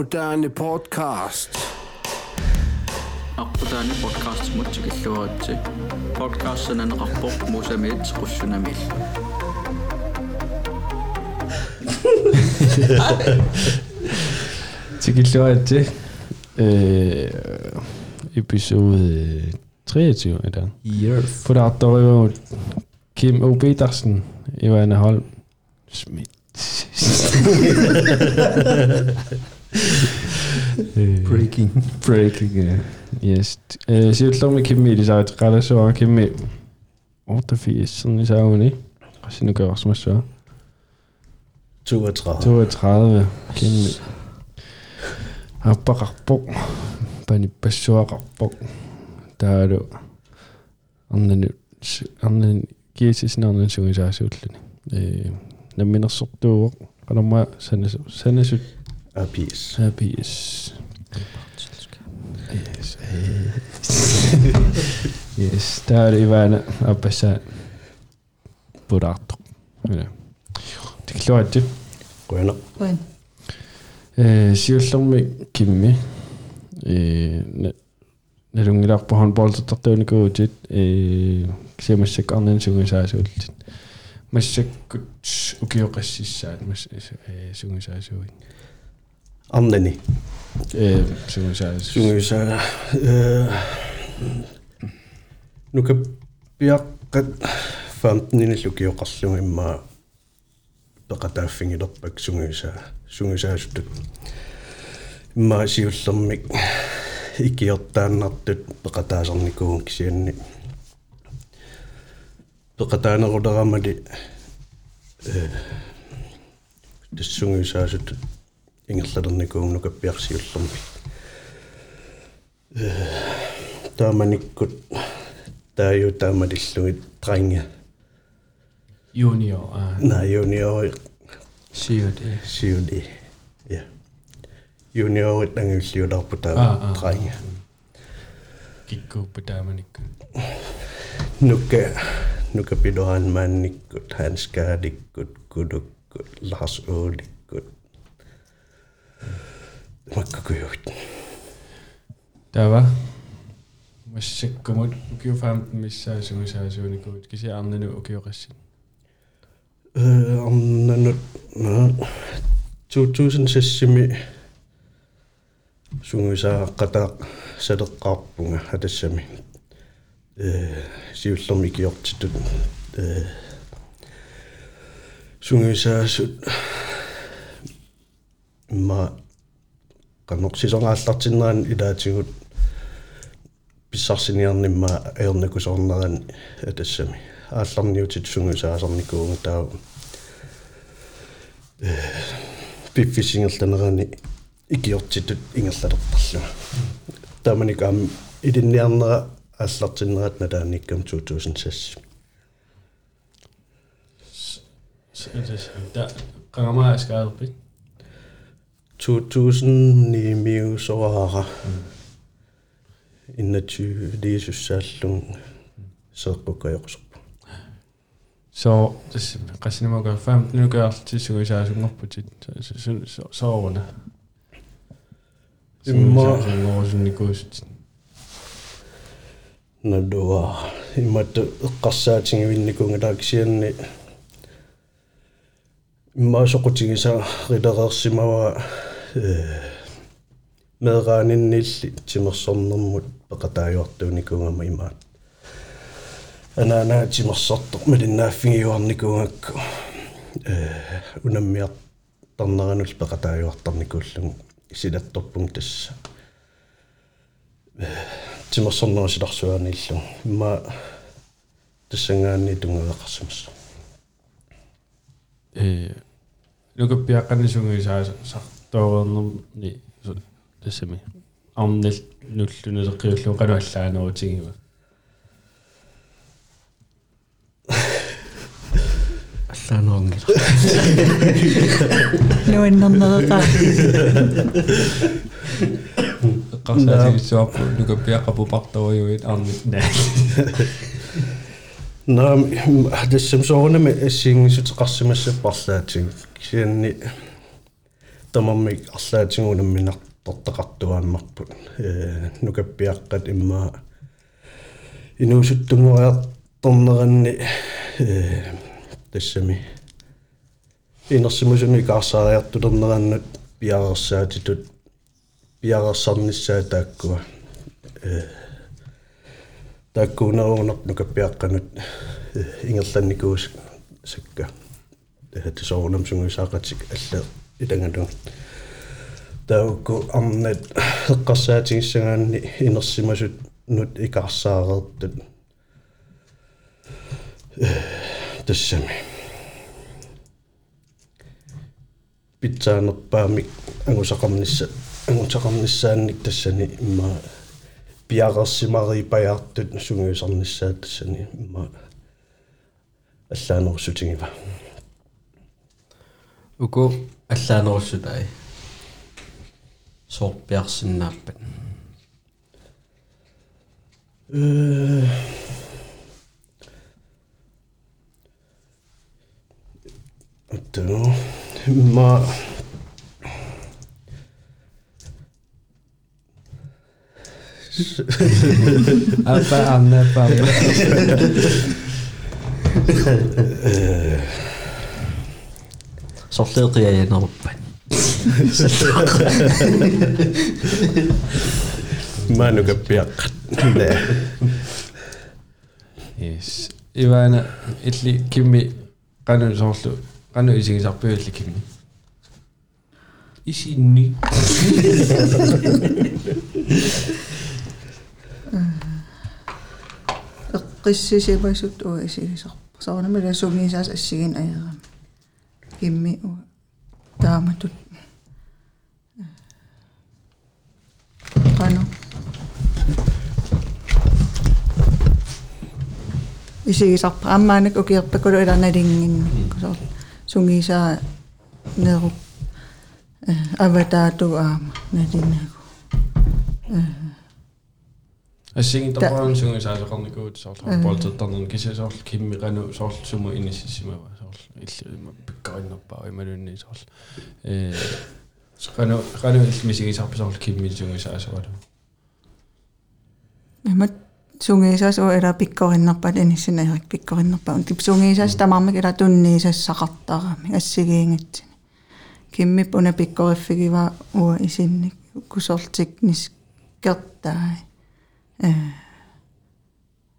Arputaani podcast. арпутаани подкаст мутсикиллуаратси подкастсананеқарпоқ мусамиит қуссунамил Tikilluati øh, episode 23 er der. Yes. For der er jo Kim O. Petersen, Johanna Holm, Schmidt. Breaking. Breaking, ja. Yes. Uh, sijoitlamme kimmiili saat qalaasuara kimmi ortafiisserne saaguni qassinukeersmassua 32 32 kimmi appaqarpoq panippassuaqarpoq taalu arnani arnani kiisisnaarnan sugisaasuullani ee namminersortuuq qalamma sanas sanasut apiece. Apiece. Yes, eh. yes. Det har det været op ad sig. Burato. Det klarer det. Grønner. Grønner. Siullormi kimmi. Nalungilarpa håndboldtartuunikuutit. Siamassakkarnin sugunsaasuullit. Massakkut ukioqassissaat mas sugunsaasuuit. Anneni. э сугисаас Sungysaa. Øh, nu kan piaqqat 15 lukioqarlunga imma peqataaffingilorpak sungysaa sungysaasutut imma siullermik ikiortaannartut peqataasarnikuun kisianni peqataaneruleramali э тассунгисаасут ингерлалерникуун нукаппиарсиуллерми э тааманиккут тааю таамалиллугит трænge junior а на юниор сиут э сиули я юниор тангиллиуларпу Аа, таа аа. трænge киккууппа тааманикку нука нука пидоан манниккут ханскааликкут кулуккут ларс ооликкут маккакуйут тава массаккумут укиуфаамт миссаасугисаасууникуут кисиаарнану укиоқассит Øh, om nu, nu, 2006 сунgusaa qata saleqqaarpunga atassami э сиуллерми киортитут э сунgusaasut ма каннорсисонгааллартиннеран илаатигут писсарсиниарнимма аернакусорнеран атассами аалларниутит сунgusaasарникуунга таа э пиффисингерланерани икиортитут ингерлалертарлуга тааманикаам илинниарнера ааллартиннерат налааниккам 2006 да qangamaa skaaderpit 2000 miusораара иннатсу лиисуссааллун сеэккукаёқусерпу så das qasinimaka 15 nukaartisugisaasungorputit sooruna Imma- ngorsunikuusut надуа иммату эққарсаатингивинникунгалааксианни иммаасоқутигиса рилереерсимава э медрааниннилли тимерсорнэрмут пеқатаажуартууникунгама имаат анаана тимерсортоқ малиннааффигиуарникунгакку э унаммиартарнеранул пеқатаажуартарникууллугу исилатторпун тасса. Тимерсорнерсиларсуанииллу имма тассангаанни тунгавеқарсимас э нукаппиаққаннисугисаас сартоорнерни тассами арнил нуллунереккиуллу кануаллаанерутигива аллааноорнгила Nuinnernerata. эққарсаатигиссуарпу нукаппиаққапупарторюит арни наам тассам соорнами ассиингисутеқарсимассаппарлаатиг кисианни тамаммик арлаатингунамминартортақартуааммарпут э нукаппиаққат имма инуусуттунгуаартторнеранни э тассами инерсимусуни каарсаариартулернераннут пиарерсаатитут пиарерсарниссаа тааккуа э тааккуунеруунерт нукаппиаққанут ингерланникуус сакка это соорнам сунгусаақатик алла илангалу таукку арнат эққарсаатингиссагаанни инерсимасут нут икаарсаареэртут тассами питсаанерпаамик ангусақарнисса ангусақарниссаанник тассани имма пиарерсимари паjaartut сунгиусарниссаат тассани имма аллаанерсутингива уку аллаанерсутай соорпиарсиннааппат э Attends, имма апа анна па salteerde jij je dan op. Maar nu heb je. Nee. Yes. Ivana, itli kimi kanu sorlu. Kanu isin sarpu itli kimi. Isinni. Qissisimasut assigin ajarami. Соор сунгисаа неру аватаату аама налинагу ассигин топаан сунгисаасоқарникуут соорлу болтертарнер киса соорлу кимми кану соорлу суму иниссимава соорлу илли пиккариннерпаа ималунни соорлу э кану кану илмисигисарпа соорлу кимми сунгисаасоқалу имат сунгисаас уа ила пиккориннерпат иниссинаерик пиккориннерпа тип сунгисаас тамармик ила тунниисассақартарами ассигиингатсини киммип уна пиккориффигива уа исинник кусортик нис кертаа э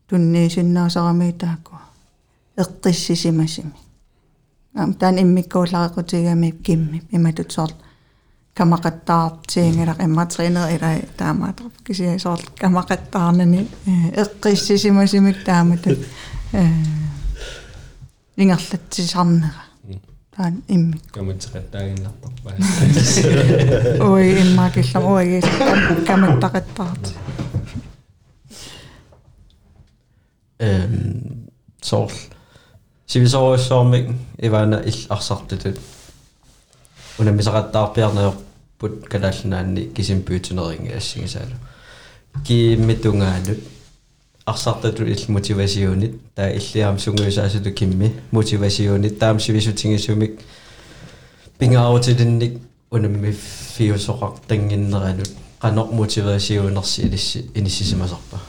тунниисиннаасарами таакку эққиссисимасими ам таан иммиккууллареқутигами кимми иматут сорт камақаттаартиингилақ имматринер ила таамаатар кисия сорт камақаттаарнани эққиссисимасимик тааматут э ингерлатсисарнера таан иммик каматеқаттаагиннартарпаа ой иммакиллам ой каматтақаттаарти эм сорл сивисоруссоормик ивана ил арсартутут унамисақаттаарпиарнеорпут калаалланаанни кисимпуутинеринги ассигисаалу кииммитунгаанут арсартату ил мотивасионит таа иллиаам сунгуисаасуту кимми мотивасионит таам сивисутингиссумик пингаарутилинник унамми фиусоқартангиннеранут qanoq motivasiunersi ilissi inissisimасарпа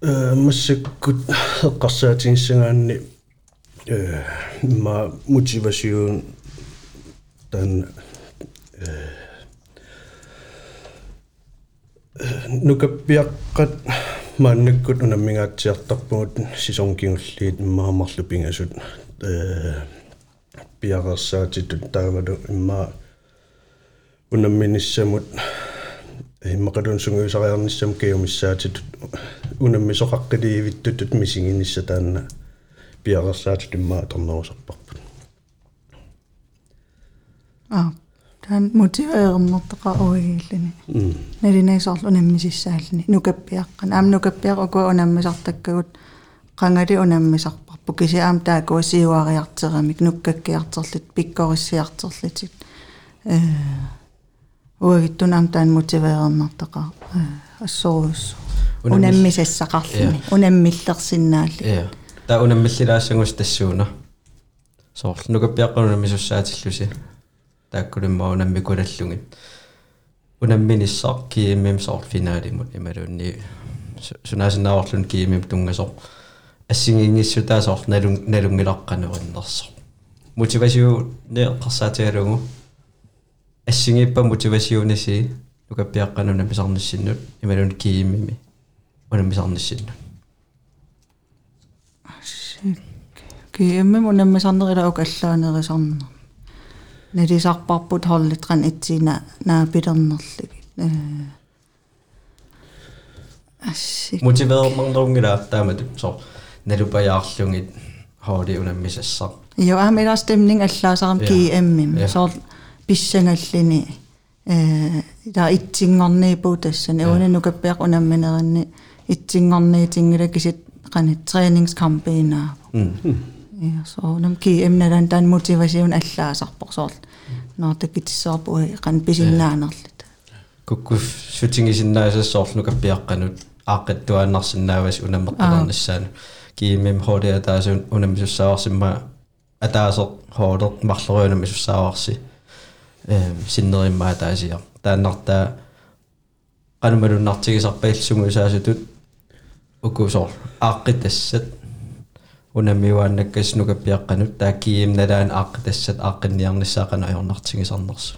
массаккут эққарсаатингиссагаанни э ма мотивасиун тан э нукаппиаққат мааннаккут унаммигаатсиартарпугут сисонгкингуллиит иммаамарлу пингасут э пиарерсаатитут таавалу имма унамминиссамут иммақалун сунгуисариарниссам киумиссаатитут унаммисоқаққиливиттутут мисигинисса таанна пиарерсаатит имма торнерусарпарпут а таан мотивеернэртеqa уигииллани налинайсоорлу наммисиссаални нукаппиаққан аам нукаппиақ уку унаммисартаккагут qangали унаммисарпарпу кисиаам таакуа сиуариартерамик нуккаккиартерлит пиккориссиартерлитик э Уагиттунаам таан мотивеернэртеqa ассоруус унаммисассақарлни унаммиллерсиннаалли та унаммиллилаассангус тассууна соорлу нукаппиаққанунами суссаатиллуси тааккулиммаа унаммикулаллугит унамминиссар кииммим соор финаалимут ималуунни сунаасинааорлун кииммим тунгасоо ассигингиссутаа соор налун налунгилаққанериннерсо мотивасиу неэққарсаатигалугу ассигиппа мотивасиуниси нукаппиаққанунами сарниссиннут ималуун кииммими унаммисарниссиннут киэммим унаммисарнерилаук аллаанерисарнер налисарпарпут хорлитран итсина наапилернерлик э ассик мотивеермарнерунгила таамат соо налупаяарлугит хоoli унаммисассар jo amila stemning allaasaram Ja. kiemmim Ja. so pissangallini э да итсингорниипу тассан эунанукаппеақ унамминеринни итсингорниитингила кисит qanit trainingskampeenaa ja so nam kiemnalan tan motivation allaasarpoq soorl noortakitissarpu qan pisinnaanerlit куккуф сутингисиннаасассоорлу каппиаққанут ааққаттуааннарсинаавас унаммерталернissaanu кииммим хоолиа таасун унаммисуссааварсимма атаасеқ хоолеқ марлеруунаммисуссааварси эм синнериммаа таасиа тааннартаа qanumалуннартигисарпаиллсугусаасутут укусоор ааққитассат унаммиуааннаккас нукаппиаққанут таа киимналаан ааққитассат ааққинниарниссаақана ajornartigisarnersu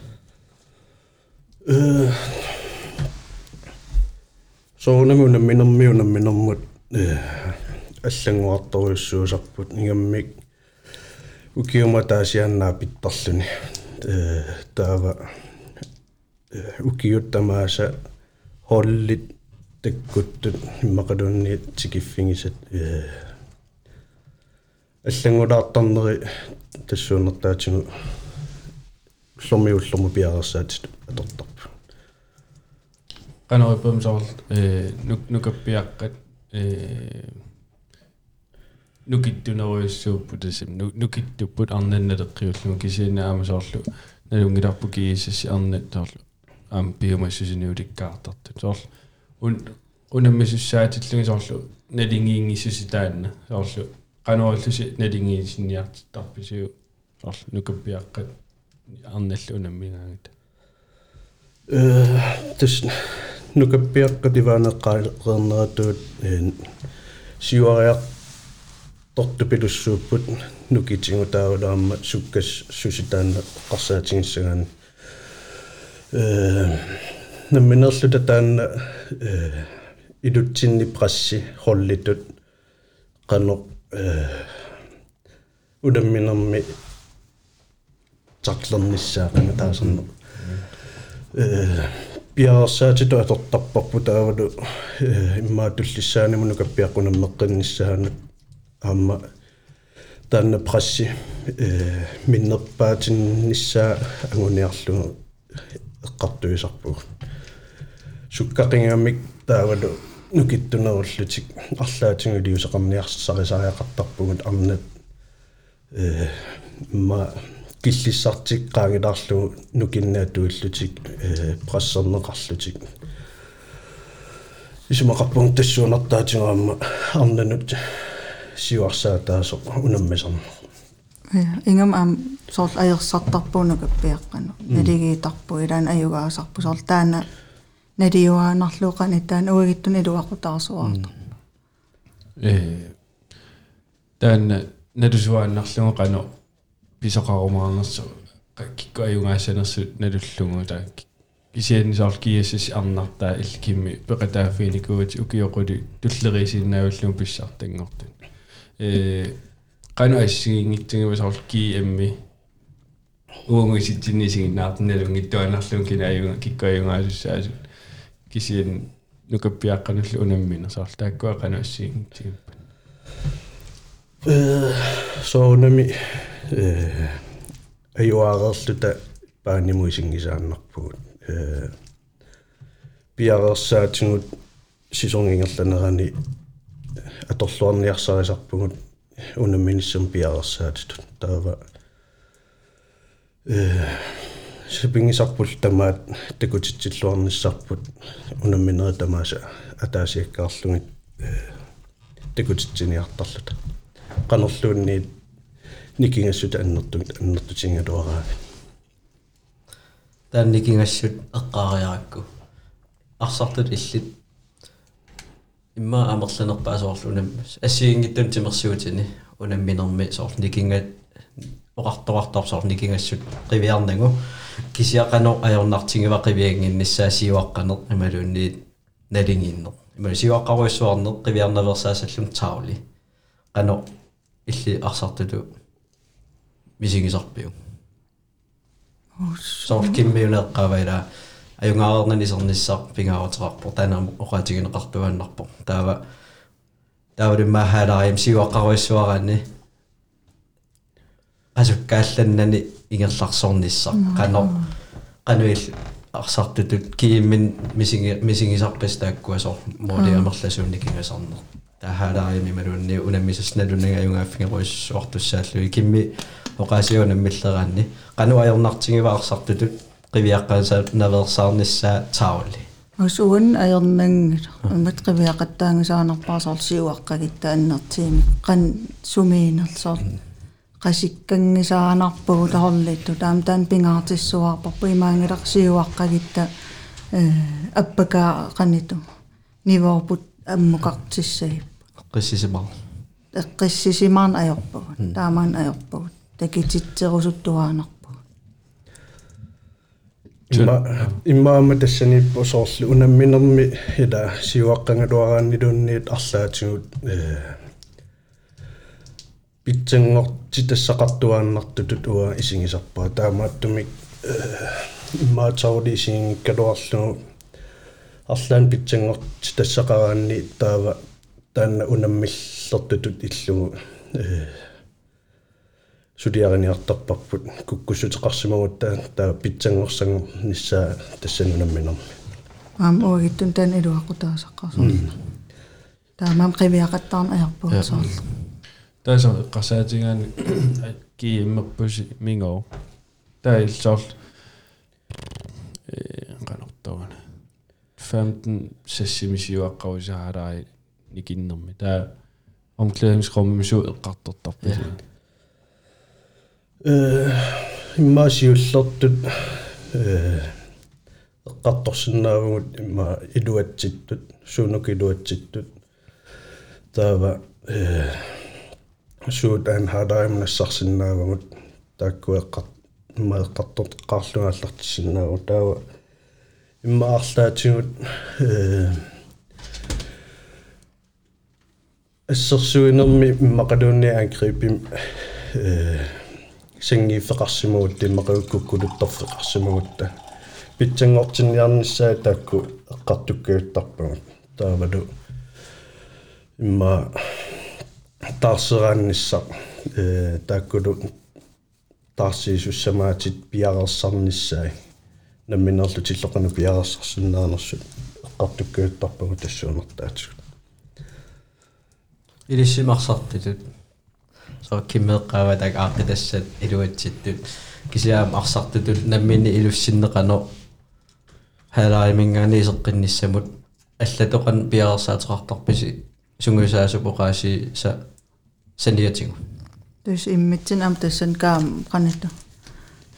э соонамуна минэрмиуна минэрмут э аллангуарторуйуссуусарпут ингаммик укиума таасианнаа питтерлүни э таава укиуттамааса холлит таккуттут иммакалуунни тикиффигисат э аллангулаартарнери тассуунертаатигу ломиуллому пиарерсаатит атортарпу qanaripum soorl ee nuk nukappiaqqat ee nukittuneruissuuppu tasim nukittupput arnannaleqqiullugu kisiinaama soorlu nalungilarpu kiissassi arnat soorlu aam piumassusiniulikkaartartut soorlu un unammisussaatillungi soorlu nalingiingissusitaanna soorlu qanuarlusi nalingiisinniartarpisiu soorlu nukappiaqqat arnallu unammigaangita э тас нукаппиаққативаанеққаалеққернератуут э сиуариар тортупилуссууппут нукитингу таавалаама суккас суситаанна қарсаатингиссагаан э намминерлута таанна э илутсинни прасси холлитут қано э удамминерми тарлерниссаақана таасерне э пиарсаатиту атортарпарпу таавалу э иммаа Туллиссаанимуну каппиаққунаммеққинниссаанут аама таанна прасси э миннерпаатиннissaa агуниарлугу эққартуисарпуг. Суккақингаммик таавалу нукиттунеруллутик арлаатингулиусеқарниарсарисариақартарпугут арнат э ма киллиссартик qaangilаарlugu нукиннаатуиллутик э прассернеқарлутик исумақарпун тассуунартаатигаама арнанут сиуарсаатаасо унаммасарна ja ingam am soorl ajersartarpuunukappiaqqanu naligиитарпу илаан аюгаасарпу. Soorl taana налиуаанарлуuqani taan уагиттун илуақутаарсуарта. Э таанна налусуааннарлугу qano писоқарумаарнерсу киккуаюнгаасанерсу налуллугу таа кисианнисоор киассис арнартаа иллкимми пеқатаафиникуути укиоқули えー、qainu aissingi tingiwa saulki emmi uungisitsinni siginaartinalun ittuanarlun kina ayunga kikkoayunga asussaasu kisien nukappiaqqanullu unammina saul taakkua qainu assingi tigippan so unami ayuaqerluta paanimuisingisaannarpugut piaqersaatingut sisongingerlanerani аторлуарниарсарисарпугут унамминиссам пиарерсаатитут таава э сипингисарпул тамаат такутитсиллуарниссарпут унамминери тамааса атаасиаккаарлугит такутитсиниартарлута qanерluunniit никингассут аннерту аннертутингалуараа таанникингассут эққаариаракку арсартут иллит имма амерланерпаасоорлунам ассиингиттун тимерсуутини унамминерми соор никинга оқарторартар соор никингассут қивиарнагу кисиақано ajornartingiva qivianginnissaa siuaqqaner imaluunni налингиннер. Ималу сиуаққаруиссуарнер қивиарнаверсаасаллум таули qano илли арсартулу мисигисарпиу соор киммиунеэққавайла аюнгаарнанисерниссар пингаарутерарпо таанаа оқаатигинеқартуаннарпо таава таавримма хаалариам сиуаққаруиссуараани асуккаалланнани ингерларсорниссар qano qanuil арсартутут кииммин мисинги мисигисарпас тааккуасор моолиамерласуунникингасарнер таахаалариами малуунни унаммисасналуннага аюнгааффингеруиссуартуссааллуи кимми оқаасиунаммиллераанни qanu ajornartingivaarsartutut qiviaqqaasa naversаарnissaa tauli. Усуун аернангила имат қивиақаттаангасаанерпаасоор сиуаққагитта аннертиими қан сумиинерсоор qasikkangисаанарпугу таорлитту таам таан пингаартиссуарпарпу имаангилар сиуаққагитта э аппакаа qanittu нивоорпут аммукартиссаи qissisimaa эққиссисимаан аёрпугут таамаан аёрпугут такититсерусуттуаанарпу имма иммаама тассаниппу соорлу унамминерми ила сиуаққангалуарааннилуунниит арлаатигут э питсангортитассақартуааннартутут уа исигисарпаа таамааттумик иммаатсарули исигиккалуарлу арлаан питсангортитассақараанни таава таанна унаммиллертутут иллугу э сулиариниартарпарпут куккуссутеқарсимагут таа таа питсангорсангу ниссаа тассанунамминерми аам уагиттун таан илуақутаасаққарсоо таамаам қивиақаттаарна аярпуусоорлу тааса эққарсаатигаани кииммерпуси мингоо таа илсоор э канортогана 15 сассимисиуаққарусаарааи никиннерми таа omklædningsrummet så эққартортарпи э иммаасиуллертут э эққарторсинаавгут имма илуатситтут суунук илуатситтут таава э суутаан хаалаамнассарсинаавгут тааккуэққар иммаэққартort qaarlugaallартиссинааву таава иммаарлаатигут э ассерсуинерми иммақалуунни ангрипим э сингифеқарсимагут тиммақиуккуккулуттарфеқарсимагутта питсангортинниарниссаа таакку эққартуккиуттарпагут таавалу имма таарсерааннisса э тааккулу таарсиисуссамаатит пиарерсарниссаа намминерлу тиллоқану пиарерсарсиннаанерсут эққартуккиуттарпагут тассуунертаатигут илиссимарсартитут соо киммеэккааватак аақитассат илуатситтут кисиаам арсартутут наммини илуссиннеқано хаалааримингаани исеққинниссамут аллатоқан пиарерсаатерартарписи сунгусаасупоқааси са саниатигу тус иммитсин ам тассан каам qanattu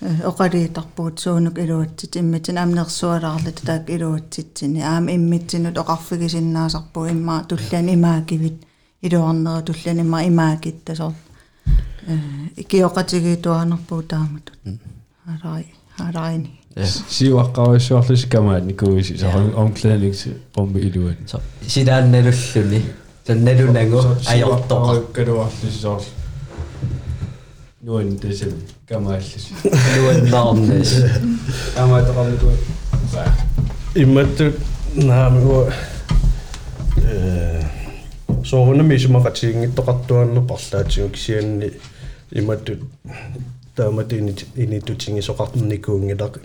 оқалиитарпугут суунук илуатсит иммитсин амнерсуалаарлат таак илуатситсини аама иммитсинут оқарфигисиннаасарпу имма туллаан имаакивит илуарнера туллаан имма имаакиттасоор э икиоқатигитуанерпуу тааматут алай алайни сиуаққаруиссуарлуси камаат никуиси сарун omklædnings rum илуат со сидаанналуллуни санналунагу аёртоқ калуарлуси соор нуин дэсэм камааллуси нуаннаарнас камаатеқарнику имматтут наамигу э соорунами исумақатигингиттоқартуанну парлаатигу кисианни имматтут тааматини инитутингисоқарникуунгилақ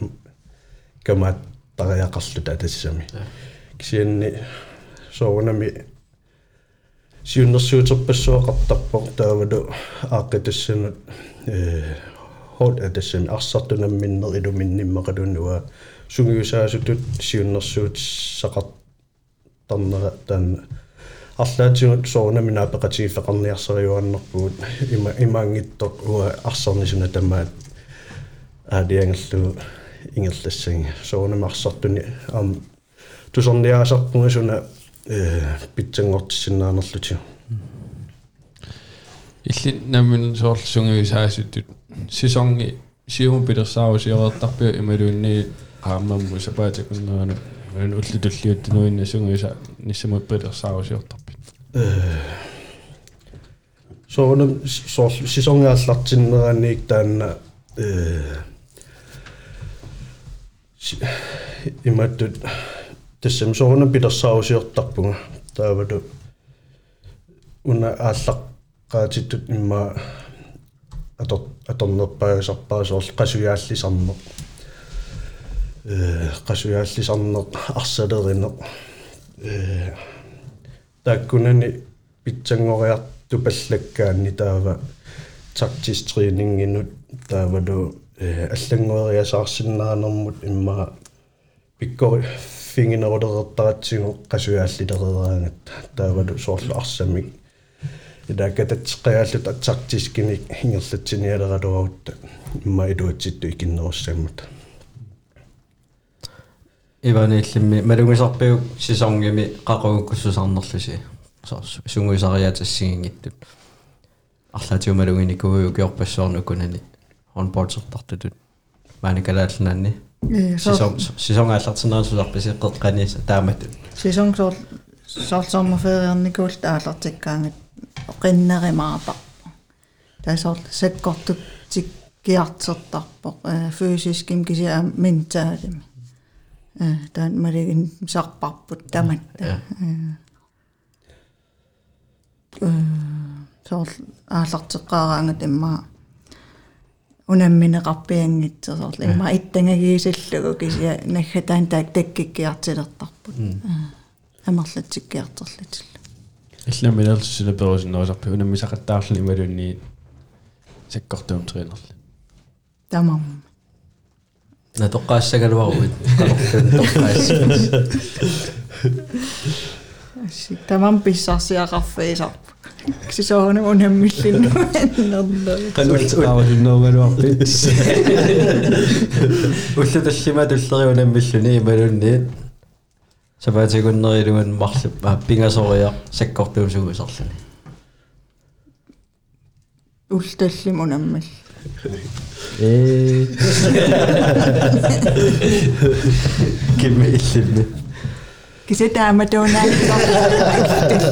камаат тариақарлу таатассами кисианни соорунами сиуннэрсуутерпассуақартарпо таавалу ааққитассанут э хот атассами арсартунамминнер илуминниммақалунуа сунгиусаасутут сиуннэрсуут сақар тарнера таан арлаатигут соорнами наапеқатигиффеқарниарсериуаннэрпугут има имаангиттоқ уа арсарнисуна тамаат аалиангаллу ингерлассаги соорнами арсартуни аам тусорниаасарпугасуна э питсангортиссиннаанерлути илли наммин соорлсунгивисаасуттут сисонги сиуму пилерсаавусиорертарпиу ималуунни qaamammu sapaatakunnaanu ан уллутуллиуттунуинна сунгиса ниссамут пилерсаавусиортарпит соорнам соор сисонгиаллартиннераанниик таанна э иматтут тассам соорнам пилерсаавусиортарпунга таавалу уна ааллаққаатиттут имма атор аторнерпаасарпаа соорл qasuyaаллисарнеқ э qasuyaаллисарнеқ арсалеринеқ э таккунани питсангориарту паллаккаанни таава тактис тренингинут таавалу э аллангуериасаарсиннаанермут имма пиккори фингинерулерертаратсигу qasuyaallilerieraangat таавалу соорлу арсамик илаакататсеққиааллут аттартискиник ингерлатсиниалералуарутта имма илуатситту икиннеруссааммат иваниллимми малунгисарпиук сисонгими қақугуккуссусарнерлуси сунгуисариатассигингиттут арлаатиу малунгиникугуу киорпассуарну кунани онбордсертартутут maanikalaallanaanni сисонг сисонгааллартинерусусарписеққеқ қаниса тааматут. Сисонг соор соорсоормафериарникуул таалартиккаангат qinnerimaatarpo taasor sakkortuk tikkiartertarpo fyysiskim kisia mentaalimi taan maligin sarparput tamatta soor aallarteqqaaraangat imma unammineqarpianngitsersorl imma ittangagиисаллугу кisia наггатаан таак таккиккиартилертарпут амерлатсиккиартерлатилла илламилерлсула перусиннерусарпи унаммисақаттаарлни ималунни саккортуум тренерли тамам اتوقع اشتغل واو Tämä on pissassi ja kaffe isap. Eikö se ole monen millin Kannuttavat nomen oppits. Ulla tässä mä tulla jo monen millin niin mä nyt niin. Sä päät se kun noin yhden mahsi pingasoli ja sekkohtuun suusallani. Ulla tässä monen millin. Kimillini. Sitä mä tuun näin,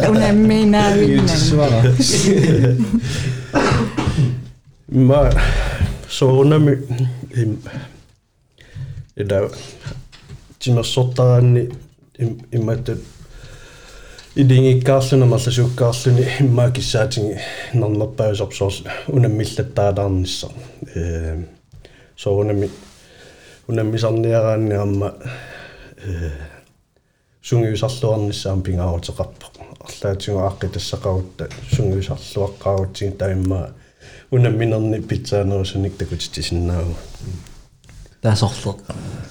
tunnen minä vinnen. Mä suunnami, edä, sinä sotaan, niin en mä марласуккаарлуни иммаа киссаатинги нернерпаасорсоорл унаммиллаттаалаарнisser э соорнами унаммисарниараанни амма э сунгиусарлуарнissaам пингааутеқарпо арлаатигу ааққи тассақарутта сунгиусарлуаққаагутсиг таимма унамминерни питсаанерусуник такутитисиннаагу таасорлеқ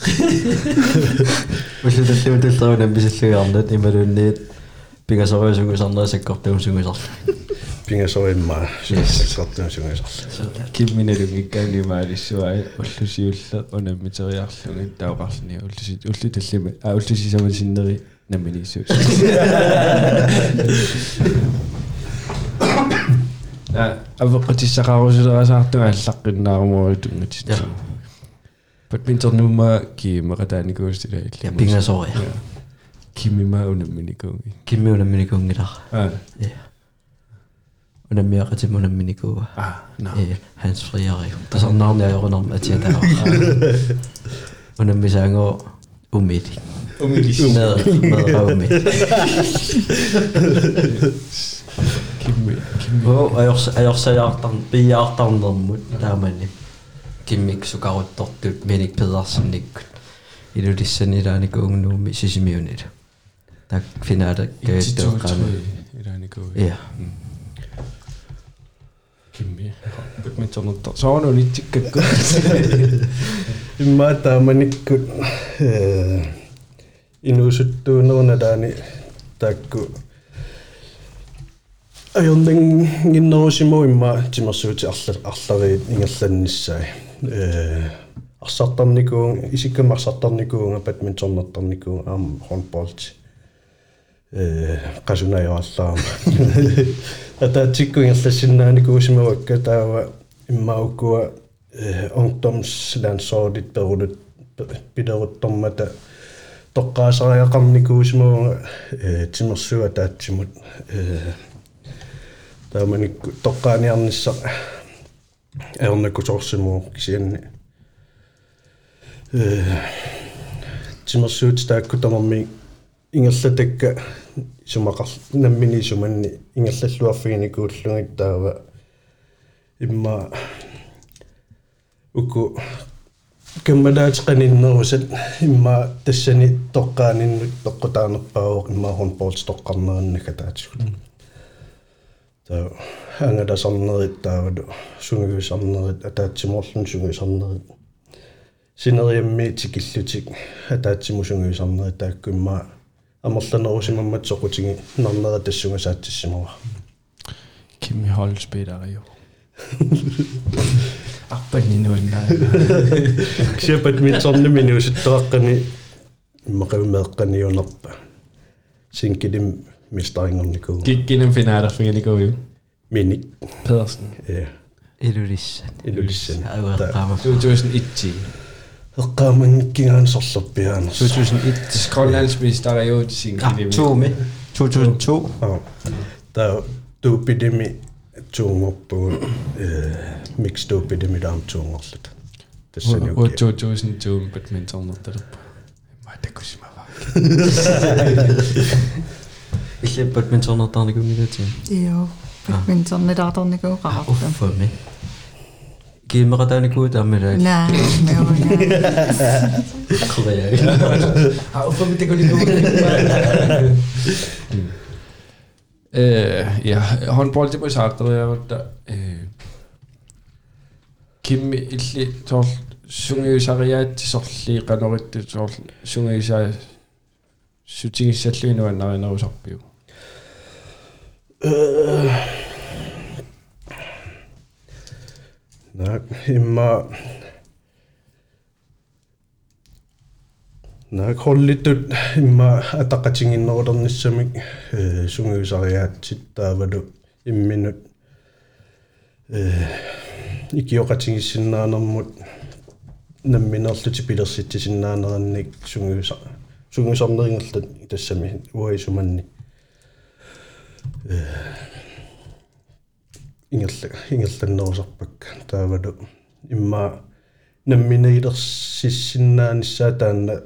уллуталлима туллеруна писаллугаарнат ималуунниит пигасориусугусарнера саккортуум сугусарла пингасоримма сугиссартуна сугисарла кимминалугиккаанимаалиссуа уллусиулла унаммитериарлуги таоқарлни уллуси уллуталлима а уллусисамасиннери намминисуус а авеққутиссақарусулерасаартуга Kimima unaminikungi. Kimi unaminikungira. Ja. Unamiyaqatim unaminikuga. Ah, no. Ja, hans frieri. Der så navn jeg rundt om, at jeg der. Unamisango umidi. Umidi. Med, med og umidi. Kimi. Kimi. Og jeg også er hjertan, bi hjertan dermod, der man Kimi sukarut tortut, men ikke Pedersen ikke. I det sådan, at der er nu med sisimiunet. 딱 finale 계획대로가는 예. 김미. Nyt sanottu, se on nyt tikkakku. Mä tämän nikku inusuttuu noonadani takku. Ajonten innoisi moimma timassuuti allari ingallannissai. Assattarnikuun, isikkum assattarnikuun, badmintonattarnikuun, am, handbalti атаатикку ингерлассиннааникуусимавакка таава иммауккуа э ungdomslandsholdet перулут пилеруттормата тоққаасариақарникуусимавага э тимерсуа таатсимут э тааманикку тоққааниарнisса аернаккусорсимуу кисианни э тимерсуут таакку тамарми ингерлатакка сумақар наммини суманни ингерллуарфигиникууллугит таава имма уку кэммалаатеқаниннерусат имма тассани тоққааниннут тоққутаарнерпаавоқ имма хонболс тоққарнераннага таатигут та ангадасарнерит таавалу сунгуисарнерит атаатсимоорлун сунгуисарнерит синериамми тикиллутик атаатсимусунгуисарнерит таакку амерланерусимамматсоқутиги нарнера тассунга саатсимава кимми холспилариу арпагинуанна ксепат митсорни минуситтоаққани мақавимеққаниунерпа синкилим мистарингерникуу киккинем финаарфигиликуйу мини педерсен э илулиссан илулиссан 2010 Ukkaamun kiaan sollopiaan. 2001, skollanspistara juutisin kivimi. Ah, tuumi. 2002. Tää tuupidimi tuumuppuun, miksi tuupidimi daam tuumuullit. Tässä on jokin. 2002, but min tuumuuttelupu. Mä ette kysy mä vaan. Ikki, but min tuumuuttelupu. Joo, but min tuumuuttelupu. Uffa, mei. Badminton og der kunne det til. Joo. badmintonnidaartorniku qarartam Uffa med. Kimera der kunne der med det. naa meuna Korea. Ah, hvorfor vil det gå lige Øh, ja, håndbold det må jeg sagt, og jeg var der. Øh, Kim illi tol sungiusariaat tisorli qanorittu tol sungiusaa sutingissalluinu annarinarusorpiu. на имма на коллиттут имма атақатингиннерулерниссамик э сунгиусариаатсит таавалу имминут э икиоқатингиссиннаанермут намминерлути пилерситсисиннаанеранник сунгиуса сунгиусарнерингерлат тассами уаисуманни ингерла ингерланнерусарпак таавалу имма намминеилерсиссиннааниссаа таанна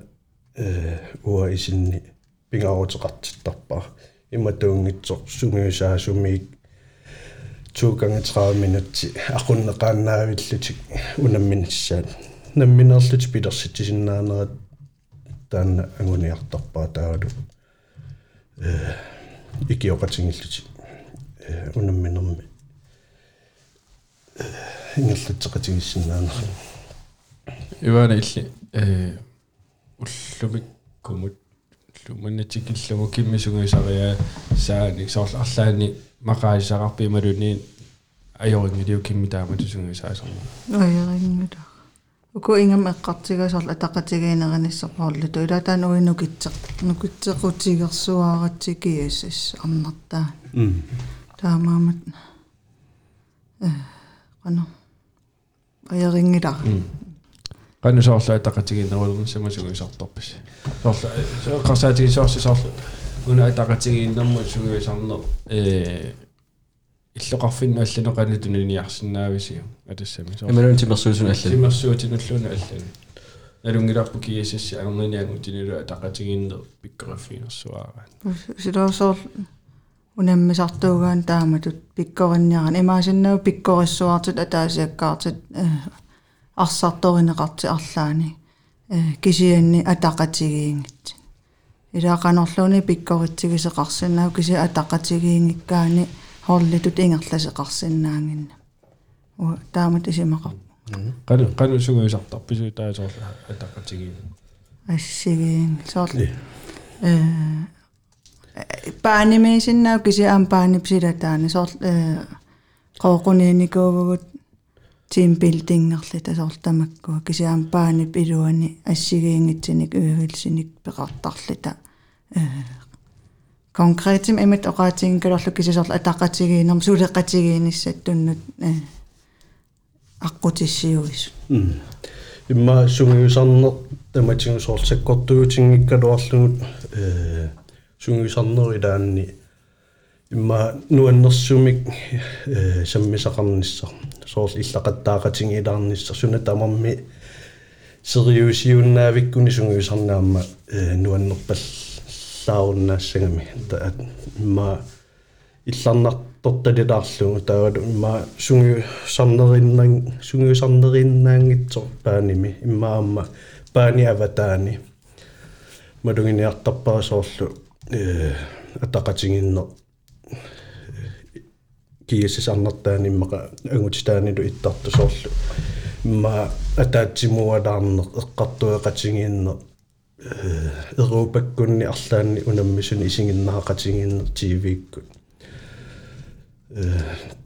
э уа исинни. Пингаавутеқартиттарпаа имма туунгитсо сунгиусаа сумиик 2 gange 30 minutter aqunneqaannaavillutик unamminissaat намминерлут пилерситсиннаанерат таанна агуниартарпаа таалу э икиоқатингиллути э унамминерми ингерлатсеқатигиссиннаанер Ивана илли э уллумиккумут луманатикиллугу киммисугисариа сааник соорлу арлаани мақаисақарпималуни ajoriнгилиу киммитааматусугисаасарма оярингута уку ингам эққартигасорла атақатигиинеринissaqorlutu илатаан уинукитсеқ нукитсеқутигерсуааратсикиасис арнартаа м таамаамат э qano оярингила qannu soorlu ataqatigiinnerulun samasugисарторпас soorlu soqarsaatigi soorsi soorlu una ataqatigiinnermu suguisarner э иллоқарфиннааллану qanutuniarsinnaavisiu атассами soorlu Jamen til mersusun allan. симерсуутинуллуна аллани налунгиларпу киисасси агерниниангу тинилу атақатигииннер пиккориффигерсуаараа силоосоор унаммисартуугаан тааматут пиккоринниаран имаасиннау пиккориссуартит атаасиаккаартит э арсарторинеқарти арлаани э кисианни атақатигиингит илаақанерлууни пиккоритсигисеқарсиннау киси атақатигиингиккаани хорлитут ингерласеқарсиннаангинна уа таамат исимақар qanu qanu suguisartarpisu taasooрлу атақатигиин ассигиин соор э kisi am paanipsilataani soor э qooquniinikууgugut team buildingerli tasortamakku kisi am paanip iluani assigiingitsinik uivилсиник peqartarlita konkreetim imat кисисорла атақатигиинерм сулеқатигииниссаттуннут э аққутиссиуис имма сунгиусарнер таматингусоорлсаккортугутингиккалуарлугут э сунгиусарнерилаанни имма нуаннэрсумик э саммисақарниссар соорл иллақаттаақатингилаарниссар суна тамарми сериусиуннаавиккуни сунгиусарнаама э нуаннерпаллааруннаассагами таат имма илларнарторталилаарлугу таавалу имма сунгу сарнериннан сунгу сарнериннаангитсор пааними иммаама паани аватаани малугиниартарпарасоорлу э атақатингиннер киисисарнертааниммака агутитаанилу иттартусоорлу имма атаатсимуалаарнер эққартуэқатингииннер э эрупаккунни арлаанни унаммисуни исигиннаақатингииннер тивиккут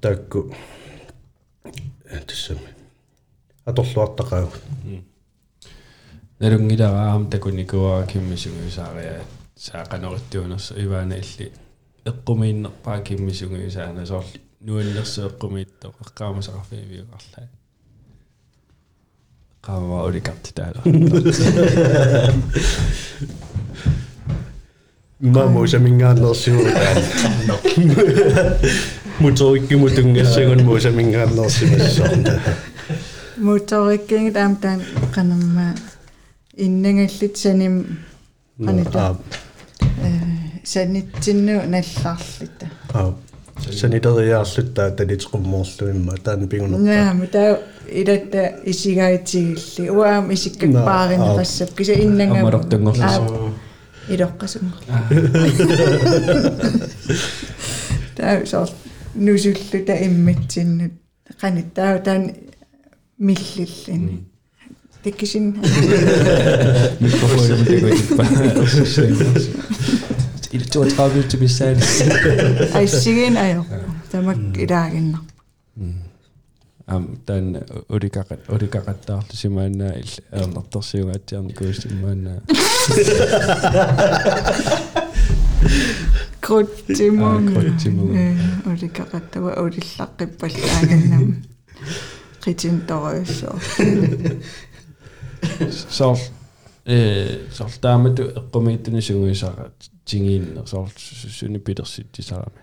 таакку тассами аторлуартақаагут налунгилараам такуникуара киммисугуисаариа саақанериттуунерс иваана илли эққумииннерпаа киммисугуисаана соор нуаннерсу эққумииттоо эққаамасақарфивиуқарлаа qaama ulikatti täällä. Mä muistan minkä nossivuuteen. Motorikki mutungassagun muistan minkä nossivuuteen. motorikking taam taan qanamma innangallit sanim qanita sanitsinnu nallarlita Sanitariaarluttaa taliteqummoorluimma taan pingunерpa. naama taa ilatta isigaitsigilli uaam isikkakpaarini qassap kisa innanga Amarortungorlu. iloqqasunga taa soor nusulluta immitsinnut qanittaa taan millillin. Tikkisin Mikrofonen tekutippa. Ile 32 missään. aissigiin ajo tamak ilaaginna Am tän urikakat urikakattaarlu simaanna il ernertorsiugaatiarni kuustimmaanna. kruttimun Ah, kruttimun. ulikaqattawa ulillaqqippallaangannam qitin toruussoo Sor э tingiin, se on synny pidossitti saami.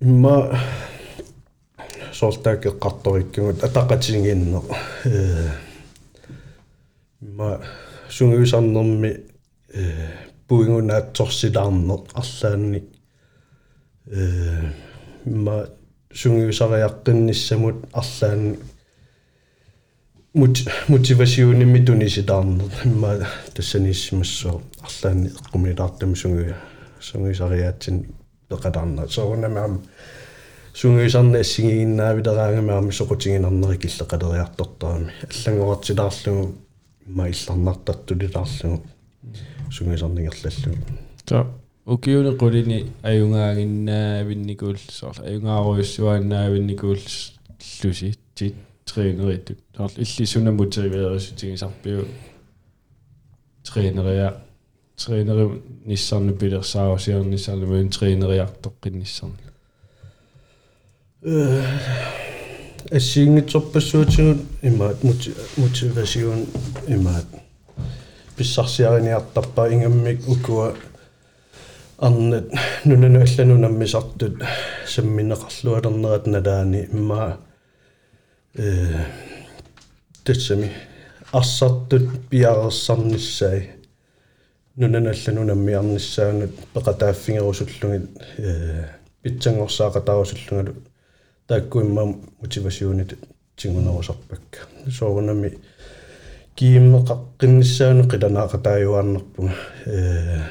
Mä soltaakin kattoikki, mutta takatsinkin no. Mä sun sannommi puingun näet torsidannot allaanni. Niin, Mä sun ysarjaqqinnissamut allaanni мут мотивасиунимми тунисилаарнер имма тассаниссимассоо арлаанни эққумилаартами сунгуя сунгуисариаатсин пеқалаарна соорунамаам сунгуисарна ассигигиннаавилераангамаами соқутигинарнери киллеқалериарторторами аллангоратсилаарлугу имма илларнартаттулилаарлугу сунгуисарнигерлаллугу Så ukiuni qulini ajungaaginnaavинникуул соор ajungaaruissuaannaavинникуул луси тит трeenerittut соор иллисуна мотивеерисутигисарпиу трeeneria трeenери ниссарни пилерсаарусиарниссарнамуун трeeneriartoqqinniссарни ассигингитсорпассуутигут имаат мотивасиун имаат писсарсиариниартарпа ингаммик укуа арнат нунану алланунаммисартут самминеқарлуалернерат налаани имма э тэсэми ассартут пиарерсарниссай нунану алланунаммиарниссаанут пеқатааффингерусуллугит э питсангорсаақатарусуллугалу тааккуимма мотивасиунит тингунерусарпакка соорунами кииммеқаққиннссаану қиланаақатааюааннерпуга э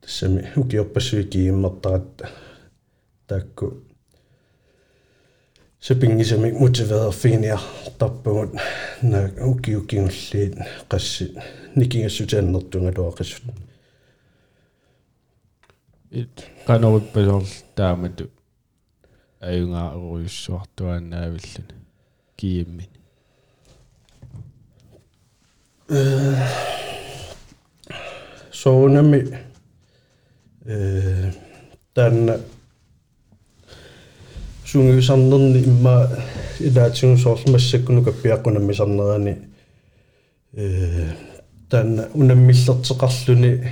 тассами укиорпассуи кииммертаратта таакку сепингисами мотивеерфигиниар тарпугут на укиукингуллиит қасси никингассутааннертунгалуақиссут ит канориппасорл таамату аюнгааруйуссуартуааннаавиллани кииммин соонами э танна сунгиусарнерни имма илаатигусоорлмассаккуну каппиаққунамми сарнерани э танна унаммиллертеқарлүни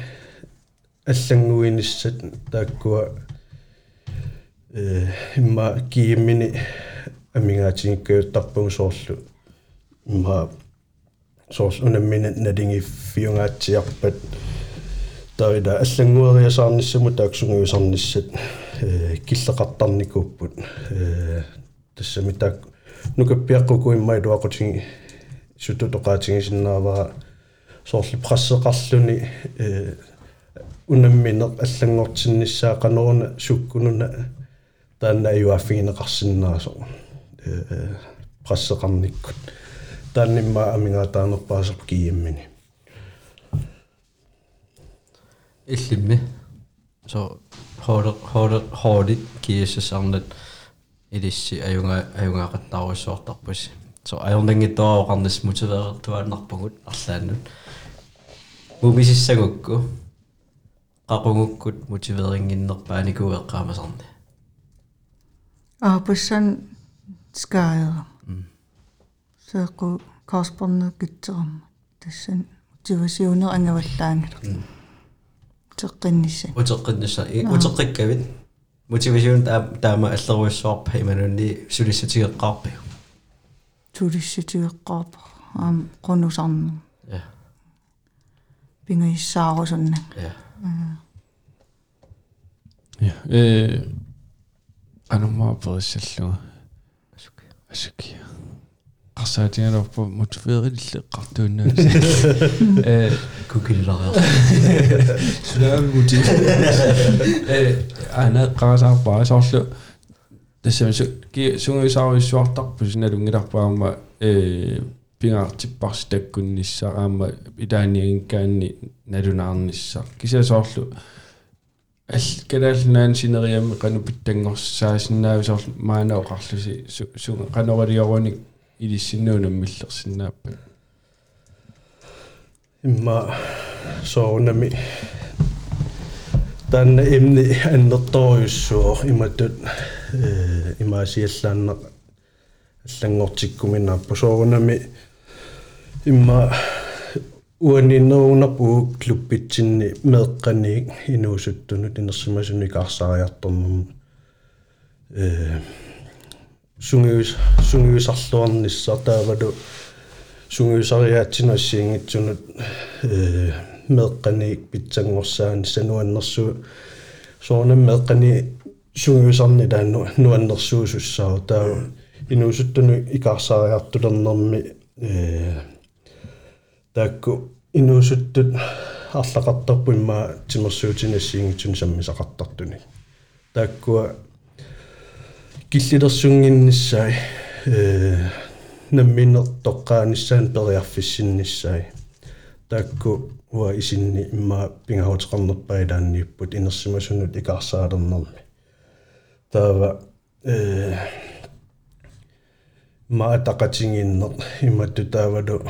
аллангуиниссат тааккуа э имма кииммини амингаатингккаюттарпугу соорлу имма соорл унаммина налингиффиунгаатсиарпат таида аллангуериасаарниссаму тааксунгуисарниссат э киллеқартарникууппут э тассами таак нукаппиаққуку иммай дуақутинги сутутоқаатингисиннаавара соорли прассеқарлүни э унамминеқ аллангортиннissaа канеруна суккунуна таанна аюаффигинеқарсинаасо э прассеқарниккут тааннимма амингаатаарнерпаасеқ кииммини иллимми so hårde hårde hårde kiisasarnat илисси аюнга аюнгаақаттааруссуартарпус so ajornangittoaqarnis motiveertuannarpugut арлааннут. Мумисиссагукку qaqungukкут мотивеерингиннерпааникуеққаамасарни аапассан скаера сеэққу корспорнеркитсерамма тассан мотивасиунер ангаваллаангилер теққиннисса утеққиннасса утеққиккавит мотивасиун таама аллеруиссуарпа иманунни сулиссатигеққарпи тулиссатигеққарпа аам қунусарнер я пингиссаарусунна я ja э анумаа периссаллуга асуки асуки qarsaatigaluarpu motiveerilleqqartuunnaas э кукиллариар сулаамути э ана qaasаарpaa соорлу тассамису ки сунгуисааруиссуартарпу синалунгиларпаама э пингаартиппарси таккуннissaа аама илааниагинкаанни налунаарнissaа кисасоорлу ал калаалнаан синериами кану питтангорсаасиннаавис соорлу maaнаоқарлуси сунга каноралиоруник илиссиннуунаммиллерсиннааппа имма соонами танна имни аннерторюссуор иматут э имаасиаллаанна аллангортиккуминнааппу соонами имма уаниннеруунарпу клуппитсинни меэкканиик инуусуттунут инерсимасуникаарсариарторнэрму э сунгиус сунгиусарлуарниссартаавалу сунгиусариаатсинассиингитсунут э меэкканиик питсангорсаани сануаннэрсу соонам меэккани сунгиусарни таанну нуаннэрсуусуссаа таа инуусуттуну икаарсариартулернэрми э таакку инуусуттут арлақартарпу имма тимерсуутинассиингитсун саммисақартартуни тааккуа киллилерсунгиннссай э намминер тоққааниссаан периарфиссиннссай таакку уа исинни имма пингахутеқарнерпаилаанниуппут инерсимасунут икаарсаалернэрми таава э ма тақатингиннер иматту таавалу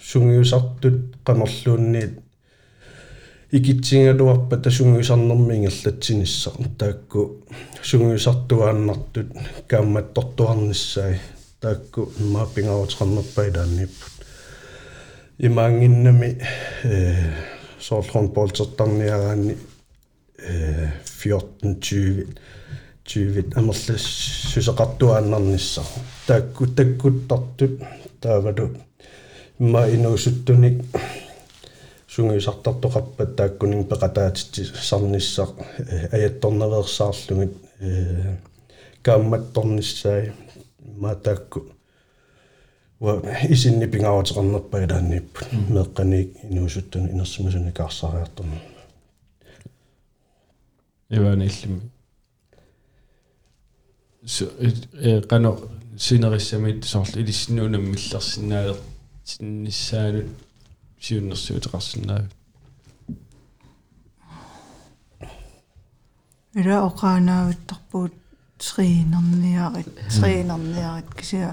сунгиусартут qamorluunniit ikitsingaluarpa tasунgiusarnermiingерлатсинisса таакку сунгиусартуааннартут каамматторtuarnissaai таакку имма пингавутеқарнерпаилааннииппут имаангиннами э соорлхон болтертарниараани э 14 20 20 амерлас сусеқартуааннарнisса таакку таккуттартут таавалу имма инуусуттуник сунгиусартартоқарпат тааккунин пеқатаатитси сарниссақ аятторневерсаарлугит э каамматторниссаи маатаакку ва исинни пингаватеқарнерпагалааннииппут меэққаниик инуусуттуни инерсимасуни каарсариарторна ивани иллими су э кано синериссамит соорлу илиссинуунам миллерсиннаалер синниссаанут сиуннэрсуутеқарсинаа ила оқаанаавиттарпуут тринерниарит тринерниарит кися